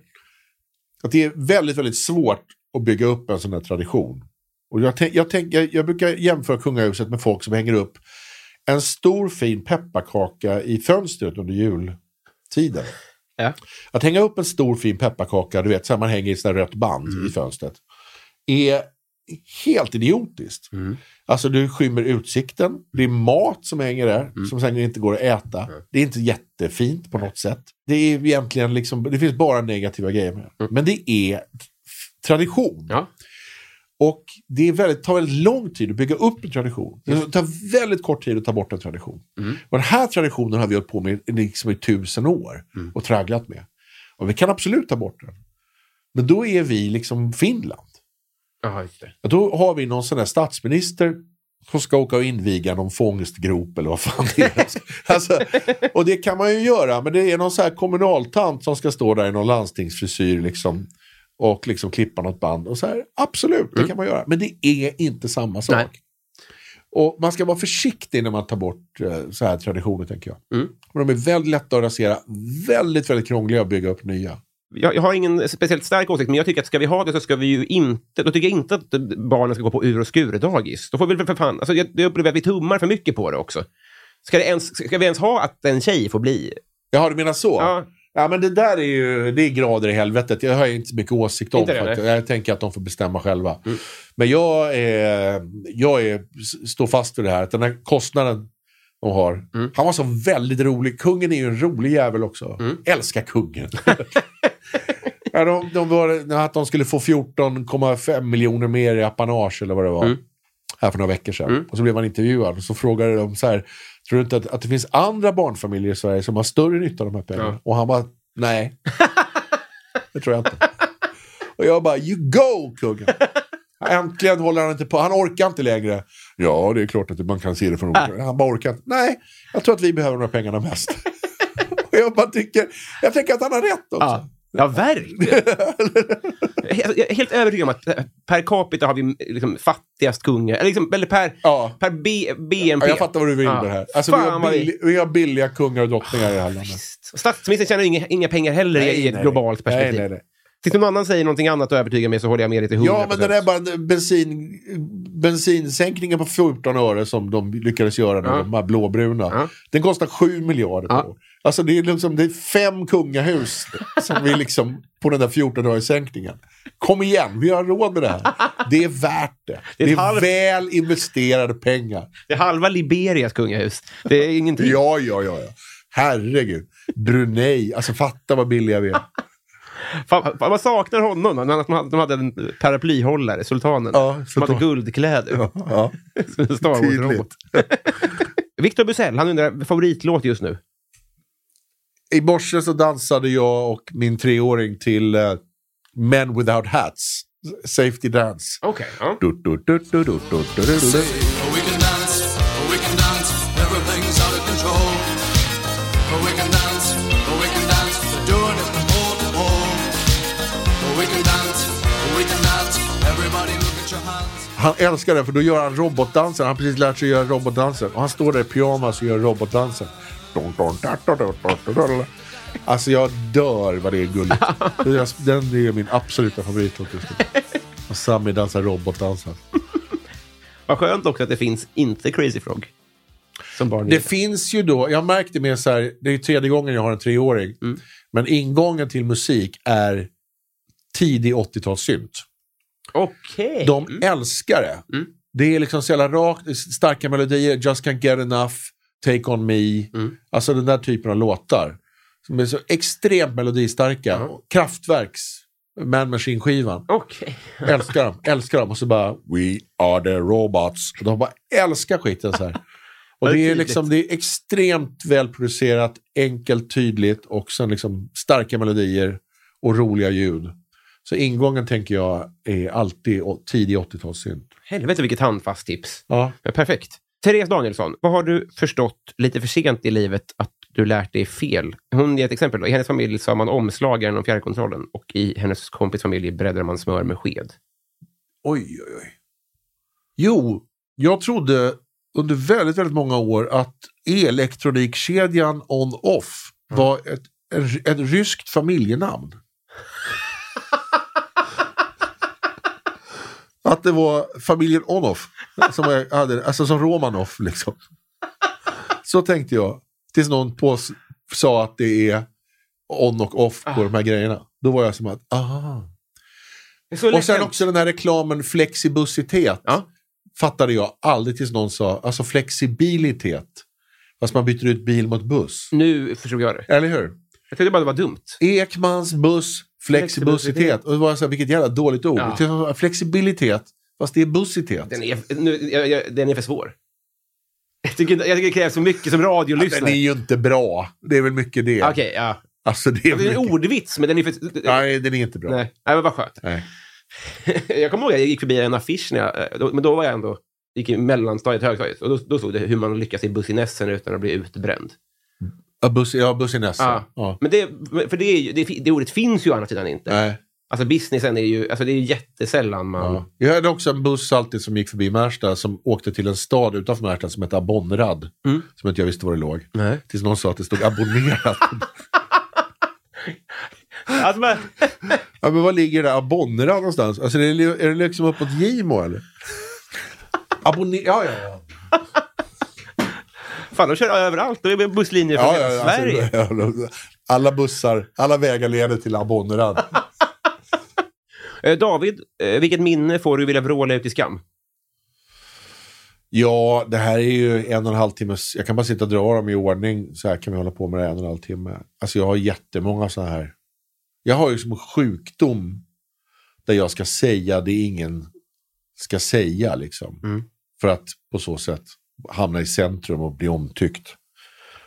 att det är väldigt, väldigt svårt att bygga upp en sån här tradition. Och jag, tänk, jag, tänk, jag, jag brukar jämföra kungahuset med folk som hänger upp en stor fin pepparkaka i fönstret under jultiden. Ja. Att hänga upp en stor fin pepparkaka, du vet, så här man hänger i här rött band Mm. i fönstret, är helt idiotiskt. Mm. Alltså du skymmer utsikten, det är mat som hänger där, Mm. som sen inte går att äta. Det är inte jättefint på något sätt. Det är egentligen liksom, det finns bara negativa grejer med det. Men det är tradition. Mm. Ja. Och det är väldigt, tar väldigt lång tid att bygga upp en tradition. Det tar väldigt kort tid att ta bort en tradition. Mm. Och den här traditionen har vi hållit på med liksom i tusen år Mm. och tragglat med. Och vi kan absolut ta bort den. Men då är vi liksom Finland. Ja, Då har vi någon sån här statsminister som ska åka och inviga någon fångstgrop eller vad fan det är. alltså, och det kan man ju göra, men det är någon så här kommunaltant som ska stå där i någon landstingsfrisyr liksom, och liksom klippa något band. Och så här, absolut, det kan man göra. Men det är inte samma sak. Nej. Och man ska vara försiktig när man tar bort eh, så här traditioner, tänker jag. Mm. De är väldigt lätta att rasera, väldigt, väldigt krångliga att bygga upp nya. Jag, jag har ingen speciellt stark åsikt, men jag tycker att ska vi ha det så ska vi ju inte... Då tycker jag inte att barnen ska gå på ur och skur-dagis. Då får vi väl för fan... Alltså jag, jag upplever att vi tummar för mycket på det också. Ska, det ens, ska vi ens ha att en tjej får bli... Jaha, du menar så? Ja, Ja, men det där är ju det är grader i helvetet. Jag har inte så mycket åsikt om det. Jag tänker att de får bestämma själva. Men jag, är, jag är, står fast vid det här. Att den här kostnaden de har. Mm. Han var så väldigt rolig. Kungen är ju en rolig jävel också. Mm. Älskar kungen. ja, de, de var, att de skulle få 14,5 miljoner mer i apanage eller vad det var. Mm. Här för några veckor sedan. Mm. Och så blev han intervjuad och så frågade de så här. Tror du inte att, att det finns andra barnfamiljer i Sverige som har större nytta av de här pengarna? Ja. Och han bara, nej. det tror jag inte. Och jag bara, you go kungen. Äntligen håller han inte på. Han orkar inte längre. Ja, det är klart att man kan se det från olika. Han bara orkar inte. Nej, jag tror att vi behöver de här pengarna mest. och jag bara tycker, jag tänker att han har rätt också. Ja. Ja, verkligen. jag är helt övertygad om att eh, per capita har vi liksom fattigast kungar. Eller, liksom, eller per, Ja. per B, BNP. Ja, jag fattar vad du vill med det här. Alltså, vi, har vad vi- vi har billiga kungar och drottningar i det här landet. Visst. Och Statsministern tjänar inga, inga pengar heller i- i ett globalt perspektiv. Nej, nej, nej. Tills någon annan säger någonting annat och övertygar mig så håller jag med dig till 100%. Ja, men det där är bara en bensin, bensinsänkningen på 14 öre som de lyckades göra, när Ja. de här blåbruna. Ja. Den kostar 7 miljarder per Ja. år. Alltså det är, liksom, det är fem kungahus som vi liksom på den där 14 öre sänkningen. Kom igen, vi har råd med det här. Det är värt det. Det Det är är, ett halvt- väl investerade pengar. Det är halva Liberias kungahus. Det är ingenting. Ja, ja, ja. ja. Herregud. Brunei, alltså fatta vad billiga vi är. Fan, man saknar honom. Att de hade- de hade en paraplyhållare, sultanen. Ja, som hade guldkläder. Ja, ja. Star Wars-robot. Victor Busell, han undrar favoritlåt just nu. I morse så dansade jag och min treåring till uh, Men Without Hats. Safety Dance. Okej. Okay, uh. Han älskar det, för då gör han robotdansen. Han har precis lärt sig göra robotdansen. Och han står där i pyjamas och gör robotdansen. Alltså jag dör vad det är gulligt. Är- Den är min absoluta favoritlåt just nu. Och Sammy dansar robotdansen. Vad skönt också att det finns inte Crazy Frog. Det finns ju då, jag märkte med så här, det är ju tredje gången jag har en treåring. Men ingången till musik är tidig 80-talssynt. Okej. De älskar det. Det är liksom så jävla rakt, starka melodier, Just Can't Get Enough, Take On Me. Alltså den där typen av låtar. Som är så extremt melodistarka. Kraftverks Man Machine-skivan. Okej. Älskar dem, älskar dem. Och så bara We are the robots. Och de bara älskar skiten så här. Och det är liksom, det är extremt välproducerat, enkelt, tydligt och sen liksom starka melodier och roliga ljud. Så ingången tänker jag är alltid tidig 80-talssynt. Helvete vilket handfast tips. Ja. Ja, Perfekt. Therese Danielsson, vad har du förstått lite för sent i livet att du lärt dig fel? Hon ger ett exempel. Då. I hennes familj sa man omslagaren och fjärrkontrollen och i hennes kompis familj breddade man smör med sked. Oj, oj, oj. Jo, jag trodde under väldigt, väldigt många år att elektronikkedjan On-Off var ett, ett, ett ryskt familjenamn. Att det var familjen On-Off som, jag hade, alltså som Romanov liksom. Så tänkte jag. Tills någon på, sa att det är on och off på de här grejerna. Då var jag som att, aha. Och sen också den här reklamen flexibusitet. Ja. Fattade jag aldrig tills någon sa, alltså flexibilitet. Fast man byter ut bil mot buss. Nu förstod jag det. Eller hur? Jag trodde bara det var dumt. Ekmans buss. Flexibilitet. Och var så här, vilket jävla dåligt ord. Ja. Flexibilitet, fast det är bussitet. Den är, nu, jag, jag, den är för svår. Jag tycker, jag tycker det krävs så mycket som Den radiolyssnare. är ju inte bra. Det är väl mycket det. Okej, ja. Alltså det är Det är en ordvits, men den är för... Nej, den är inte bra. Nej, nej men vad skönt. Nej. jag kommer ihåg att jag gick förbi en affisch, när jag, eh, då, men då var jag ändå gick i mellanstadiet, högstadiet. Och då, då stod det hur man lyckas i bussinessen utan att bli utbränd. Ja, buss, ja bussinessen. Ja. Ja. Men det, för det, är ju, det, det ordet finns ju å andra sidan inte. Nej. Alltså businessen är ju, alltså det är jättesällan man... Ja. Jag hade också en buss alltid som gick förbi Märsta som åkte till en stad utanför Märsta som hette Abonnerad. Mm. Som inte jag visste var det låg. Nej. Tills någon sa att det stod abonnerat. Alltså, men, ja, men var ligger det där Abonnerad någonstans? Alltså, är, det, är det liksom uppåt Gimo eller? Abonner... Ja, ja, ja. Fan, de kör överallt. Det är busslinjer från hela Sverige. alltså, alla bussar, alla vägar leder till Abonnerad. Eh, David, eh, vilket minne får du vilja vråla ut i skam? Ja, det här är ju en och en halv timmes... Jag kan bara sitta och dra dem i ordning. Så här kan vi hålla på med det en och en halv timme. Alltså jag har jättemånga sådana här. Jag har ju som sjukdom där jag ska säga det ingen ska säga. liksom. Mm. För att på så sätt hamna i centrum och bli omtyckt.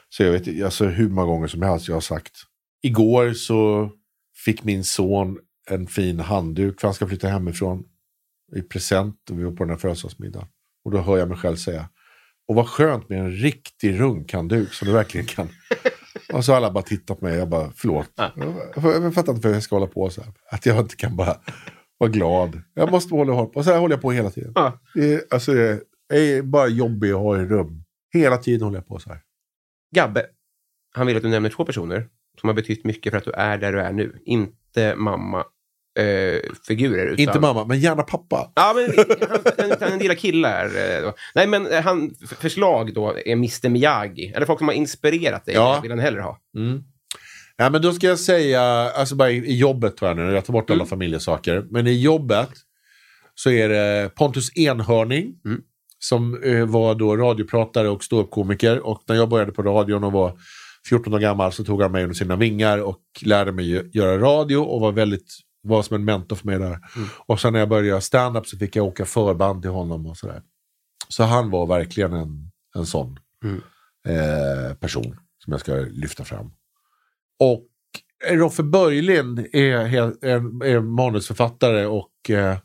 Så jag vet alltså hur många gånger som helst jag har sagt. Igår så fick min son en fin handduk för han ska flytta hemifrån i present och vi var på den här födelsedagsmiddagen. Och då hör jag mig själv säga, och vad skönt med en riktig runkhandduk som du verkligen kan Och så har alla bara tittat på mig. Jag bara, förlåt. Jag, jag fattar inte varför jag ska hålla på så här. Att jag inte kan bara vara glad. Jag måste hålla, på. Och så här håller jag på hela tiden. Det är, alltså, det är bara jobbigt att ha i rum. Hela tiden håller jag på så här. Gabbe, han vill att du nämner två personer som har betytt mycket för att du är där du är nu. Inte mamma. Eh, figurer. Utan... Inte mamma, men gärna pappa. Ja, men han, han, han gillar killar. eh. Nej, men eh, han, förslag då är Mr Miyagi. Eller folk som har inspirerat dig. Ja. vill han hellre ha. Mm. Ja, men då ska jag säga, alltså bara i, i jobbet jag nu, jag tar bort alla Mm. familjesaker. Men i jobbet så är det Pontus Enhörning Mm. Som eh, var då radiopratare och ståuppkomiker. Och när jag började på radion och var 14 år gammal så tog han mig under sina vingar och lärde mig gö- göra radio och var väldigt var som en mentor för mig där. Och sen när jag började göra stand-up så fick jag åka förband till honom och sådär. Så han var verkligen en, en sån Mm. eh, person som jag ska lyfta fram. Och Roffe Börjlind är, är, är manusförfattare och eh,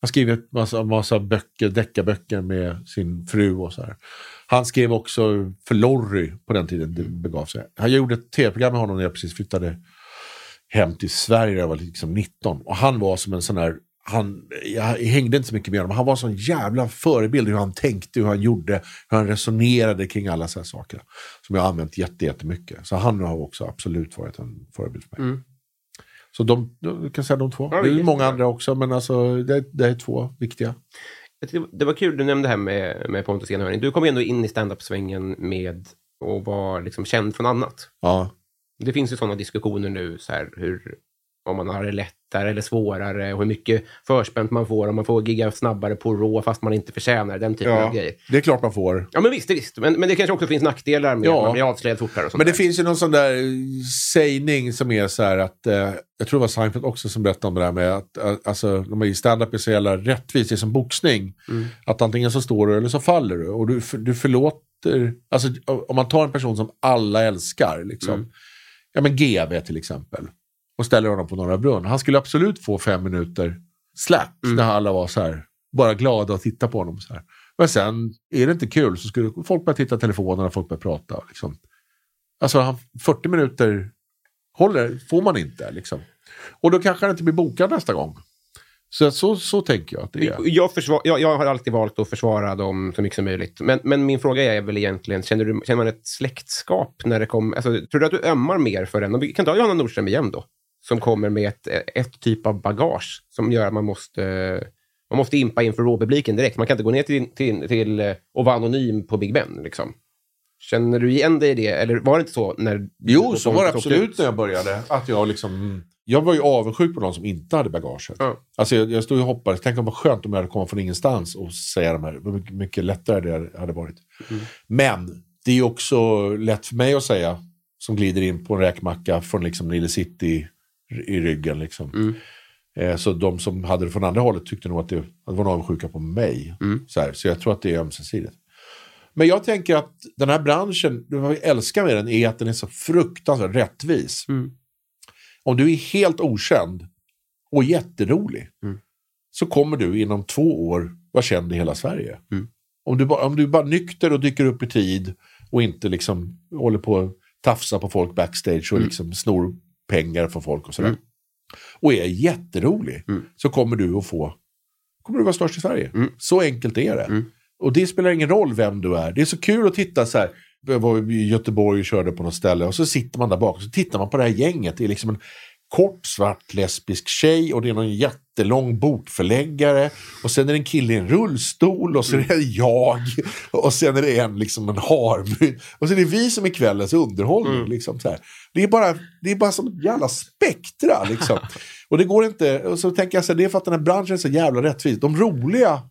han har skrivit massa, massa böcker, deckarböcker med sin fru och så här. Han skrev också för Lorry på den tiden det begav sig. Han gjorde ett tv-program med honom när jag precis flyttade hem till Sverige när jag var liksom 19. Och han var som en sån här, han, jag hängde inte så mycket med honom, han var en sån jävla förebild hur han tänkte, hur han gjorde, hur han resonerade kring alla sådana saker. Som jag har använt jättemycket. Så han har också absolut varit en förebild för mig. Mm. Så de, de, kan säga de två. Ja, det är många andra också, men alltså, det, det är två viktiga. Det var kul du nämnde det här med, med Pontus Enhörning. Du kom ju ändå in i standup-svängen med och var liksom känd från annat. Ja. Det finns ju sådana diskussioner nu, så här, hur, om man har det lättare eller svårare och hur mycket förspänt man får, om man får gigga snabbare på rå fast man inte förtjänar den typen ja, av grejer. det är klart man får. Ja, men visst, visst. Men, men det kanske också finns nackdelar med Ja. att man blir avslöjad fortare och sånt Men det där. finns ju någon sån där sägning som är så här att, eh, jag tror det var Seinfeld också som berättade om det där med att eh, alltså, stand-up är så jävla rättvist, det är som boxning. Mm. Att antingen så står du eller så faller du. Och du, du förlåter, alltså om man tar en person som alla älskar, liksom. Mm. Ja men GV till exempel. Och ställer honom på Norra Brunn. Han skulle absolut få fem minuter slack Mm. när alla var så här, bara glada att titta på honom. Så här. Men sen, är det inte kul så skulle folk börja titta i telefonen och folk börja prata. Liksom. Alltså han, 40 minuter håller, får man inte. Liksom. Och då kanske han inte blir bokad nästa gång. Så, så, så tänker jag att det är. Jag, försvar, jag, jag har alltid valt att försvara dem så mycket som möjligt. Men, men min fråga är väl egentligen, känner, du, känner man ett släktskap när det kommer... Alltså, tror du att du ömmar mer för den? Och Vi kan ta Johanna Nordström igen då. Som kommer med ett, ett typ av bagage som gör att man måste, man måste impa inför råpubliken direkt. Man kan inte gå ner till, till, till eh, och vara anonym på Big Ben. Liksom. Känner du igen dig i det? Eller var det inte så när... Jo, så var det absolut ut? när jag började. Att jag liksom... Jag var ju avundsjuk på de som inte hade bagaget. Ja. Alltså jag, jag stod och hoppades, tänk om var skönt om jag hade kommit från ingenstans och säga de här, hur mycket, mycket lättare det hade varit. Mm. Men det är också lätt för mig att säga, som glider in på en räkmacka från liksom Lille City i, ryggen. Liksom. Mm. Eh, så de som hade det från andra hållet tyckte nog att det, att det var en avundsjuka på mig. Mm. Så, här, så jag tror att det är ömsesidigt. Men jag tänker att den här branschen, det vad jag älskar med den är att den är så fruktansvärt rättvis. Mm. Om du är helt okänd och jätterolig Mm. så kommer du inom två år vara känd i hela Sverige. Mm. Om, du bara, om du bara nykter och dyker upp i tid och inte liksom håller på att tafsa på folk backstage och Mm. liksom snor pengar från folk och sådär. Mm. Och är jätterolig Mm. så kommer du att få kommer du vara störst i Sverige. Mm. Så enkelt är det. Mm. Och det spelar ingen roll vem du är. Det är så kul att titta så här. Jag var i Göteborg och körde på något ställe och så sitter man där bak och så tittar man på det här gänget. Det är liksom en kort svart lesbisk tjej och det är någon jättelång bokförläggare. Och sen är det en kille i en rullstol och så är det jag. Och sen är det en, liksom en harmyn. Och så är det vi som är kvällens underhållning. Mm. Liksom, så här. Det, är bara, det är bara som jävla spektra. Liksom. och det går inte, och så tänker jag så här, det är för att den här branschen är så jävla rättvis. De roliga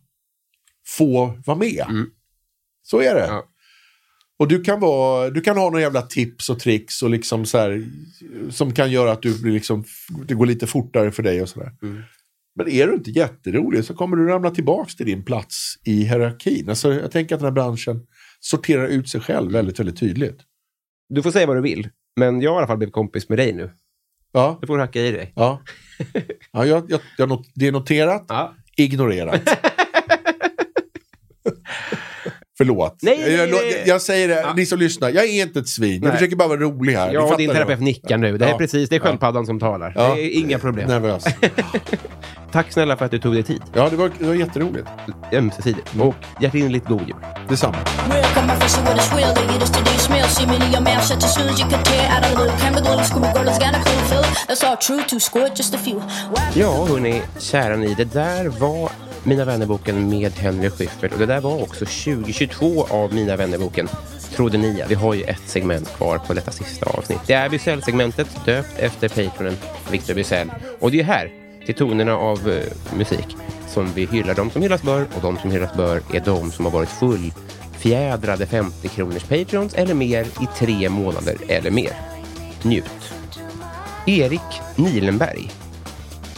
får vara med. Mm. Så är det. Ja. Och du kan, vara, du kan ha några jävla tips och tricks och liksom så här, som kan göra att du blir liksom, det går lite fortare för dig och sådär. Mm. Men är du inte jätterolig så kommer du ramla tillbaka till din plats i hierarkin. Alltså, jag tänker att den här branschen sorterar ut sig själv väldigt, väldigt tydligt. Du får säga vad du vill, men jag har i alla fall blivit kompis med dig nu. Ja, Du får hacka i dig. ja. ja jag, jag, jag not, det är noterat, Ja. ignorerat. Förlåt. Nej, nej, nej. Jag, jag, säger det, ja. ni som lyssnar, jag är inte ett svin. Jag försöker bara vara rolig här. Ja, din terapeut nickar nu. Det är ja. precis, det är sköldpaddan ja. som talar. Ja. Det är inga problem. Nervös. Tack snälla för att du tog dig tid. Ja, det var, det var jätteroligt. Ömsesidigt. Mm. Och hjärtinnerligt god jul. Detsamma. Ja, hörni, kära ni. Det där var mina vännerboken med Henry Schyffert. Och det där var också 2022 av Mina vännerboken. Trodde ni? Vi har ju ett segment kvar på detta sista avsnitt. Det är Bysell-segmentet, döpt efter patronen Victor Bysell. Och det är här, till tonerna av uh, musik, som vi hyllar de som hyllas bör. Och de som hyllas bör är de som har varit fullfjädrade 50 kronors patrons eller mer i tre månader eller mer. Njut. Erik Nilenberg.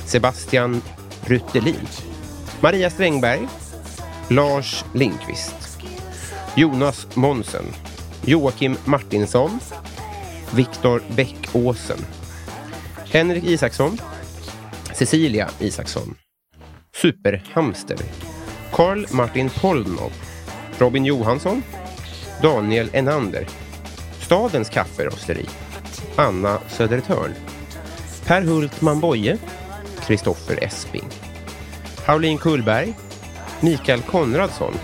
Sebastian Ruttelin. Maria Strängberg. Lars Lindqvist. Jonas Monsen. Joakim Martinsson. Viktor Bäckåsen. Henrik Isaksson. Cecilia Isaksson. Superhamster. Karl Martin Polnov. Robin Johansson. Daniel Enander. Stadens kafferosteri. Anna Södertörn. Per Hultman Boye. Kristoffer Esping. Pauline Kullberg. Mikael Konradsson.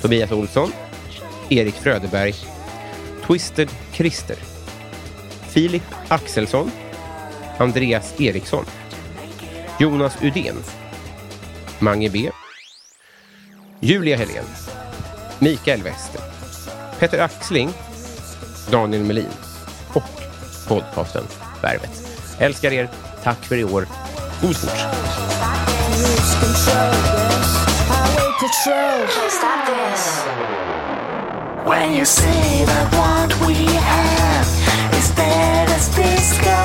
Tobias Olsson. Erik Fröderberg. Twisted Christer. Filip Axelsson. Andreas Eriksson. Jonas Udén. Mange B. Julia Helén. Mikael Wester. Peter Axling. Daniel Melin. Och podcasten Värvet. Älskar er. Tack för i år. God sport. Lose control. Yes. Highway patrol. Stop this. When you say that what we have is bad as disco,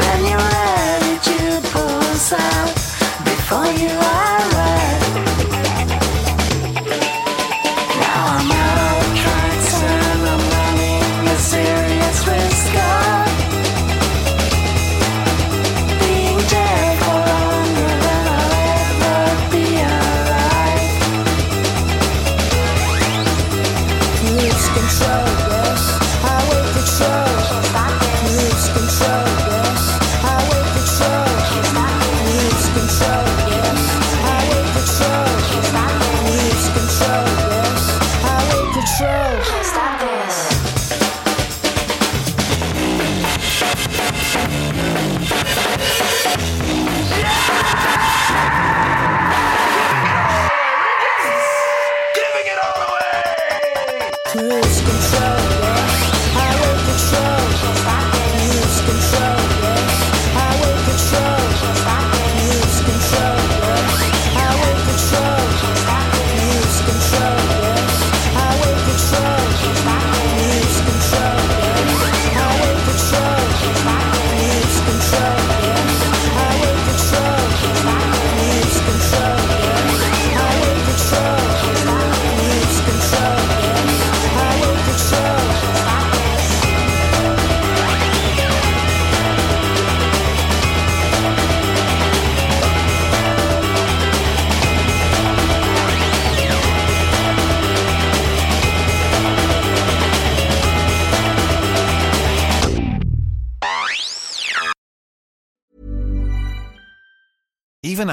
then your attitude pulls out before you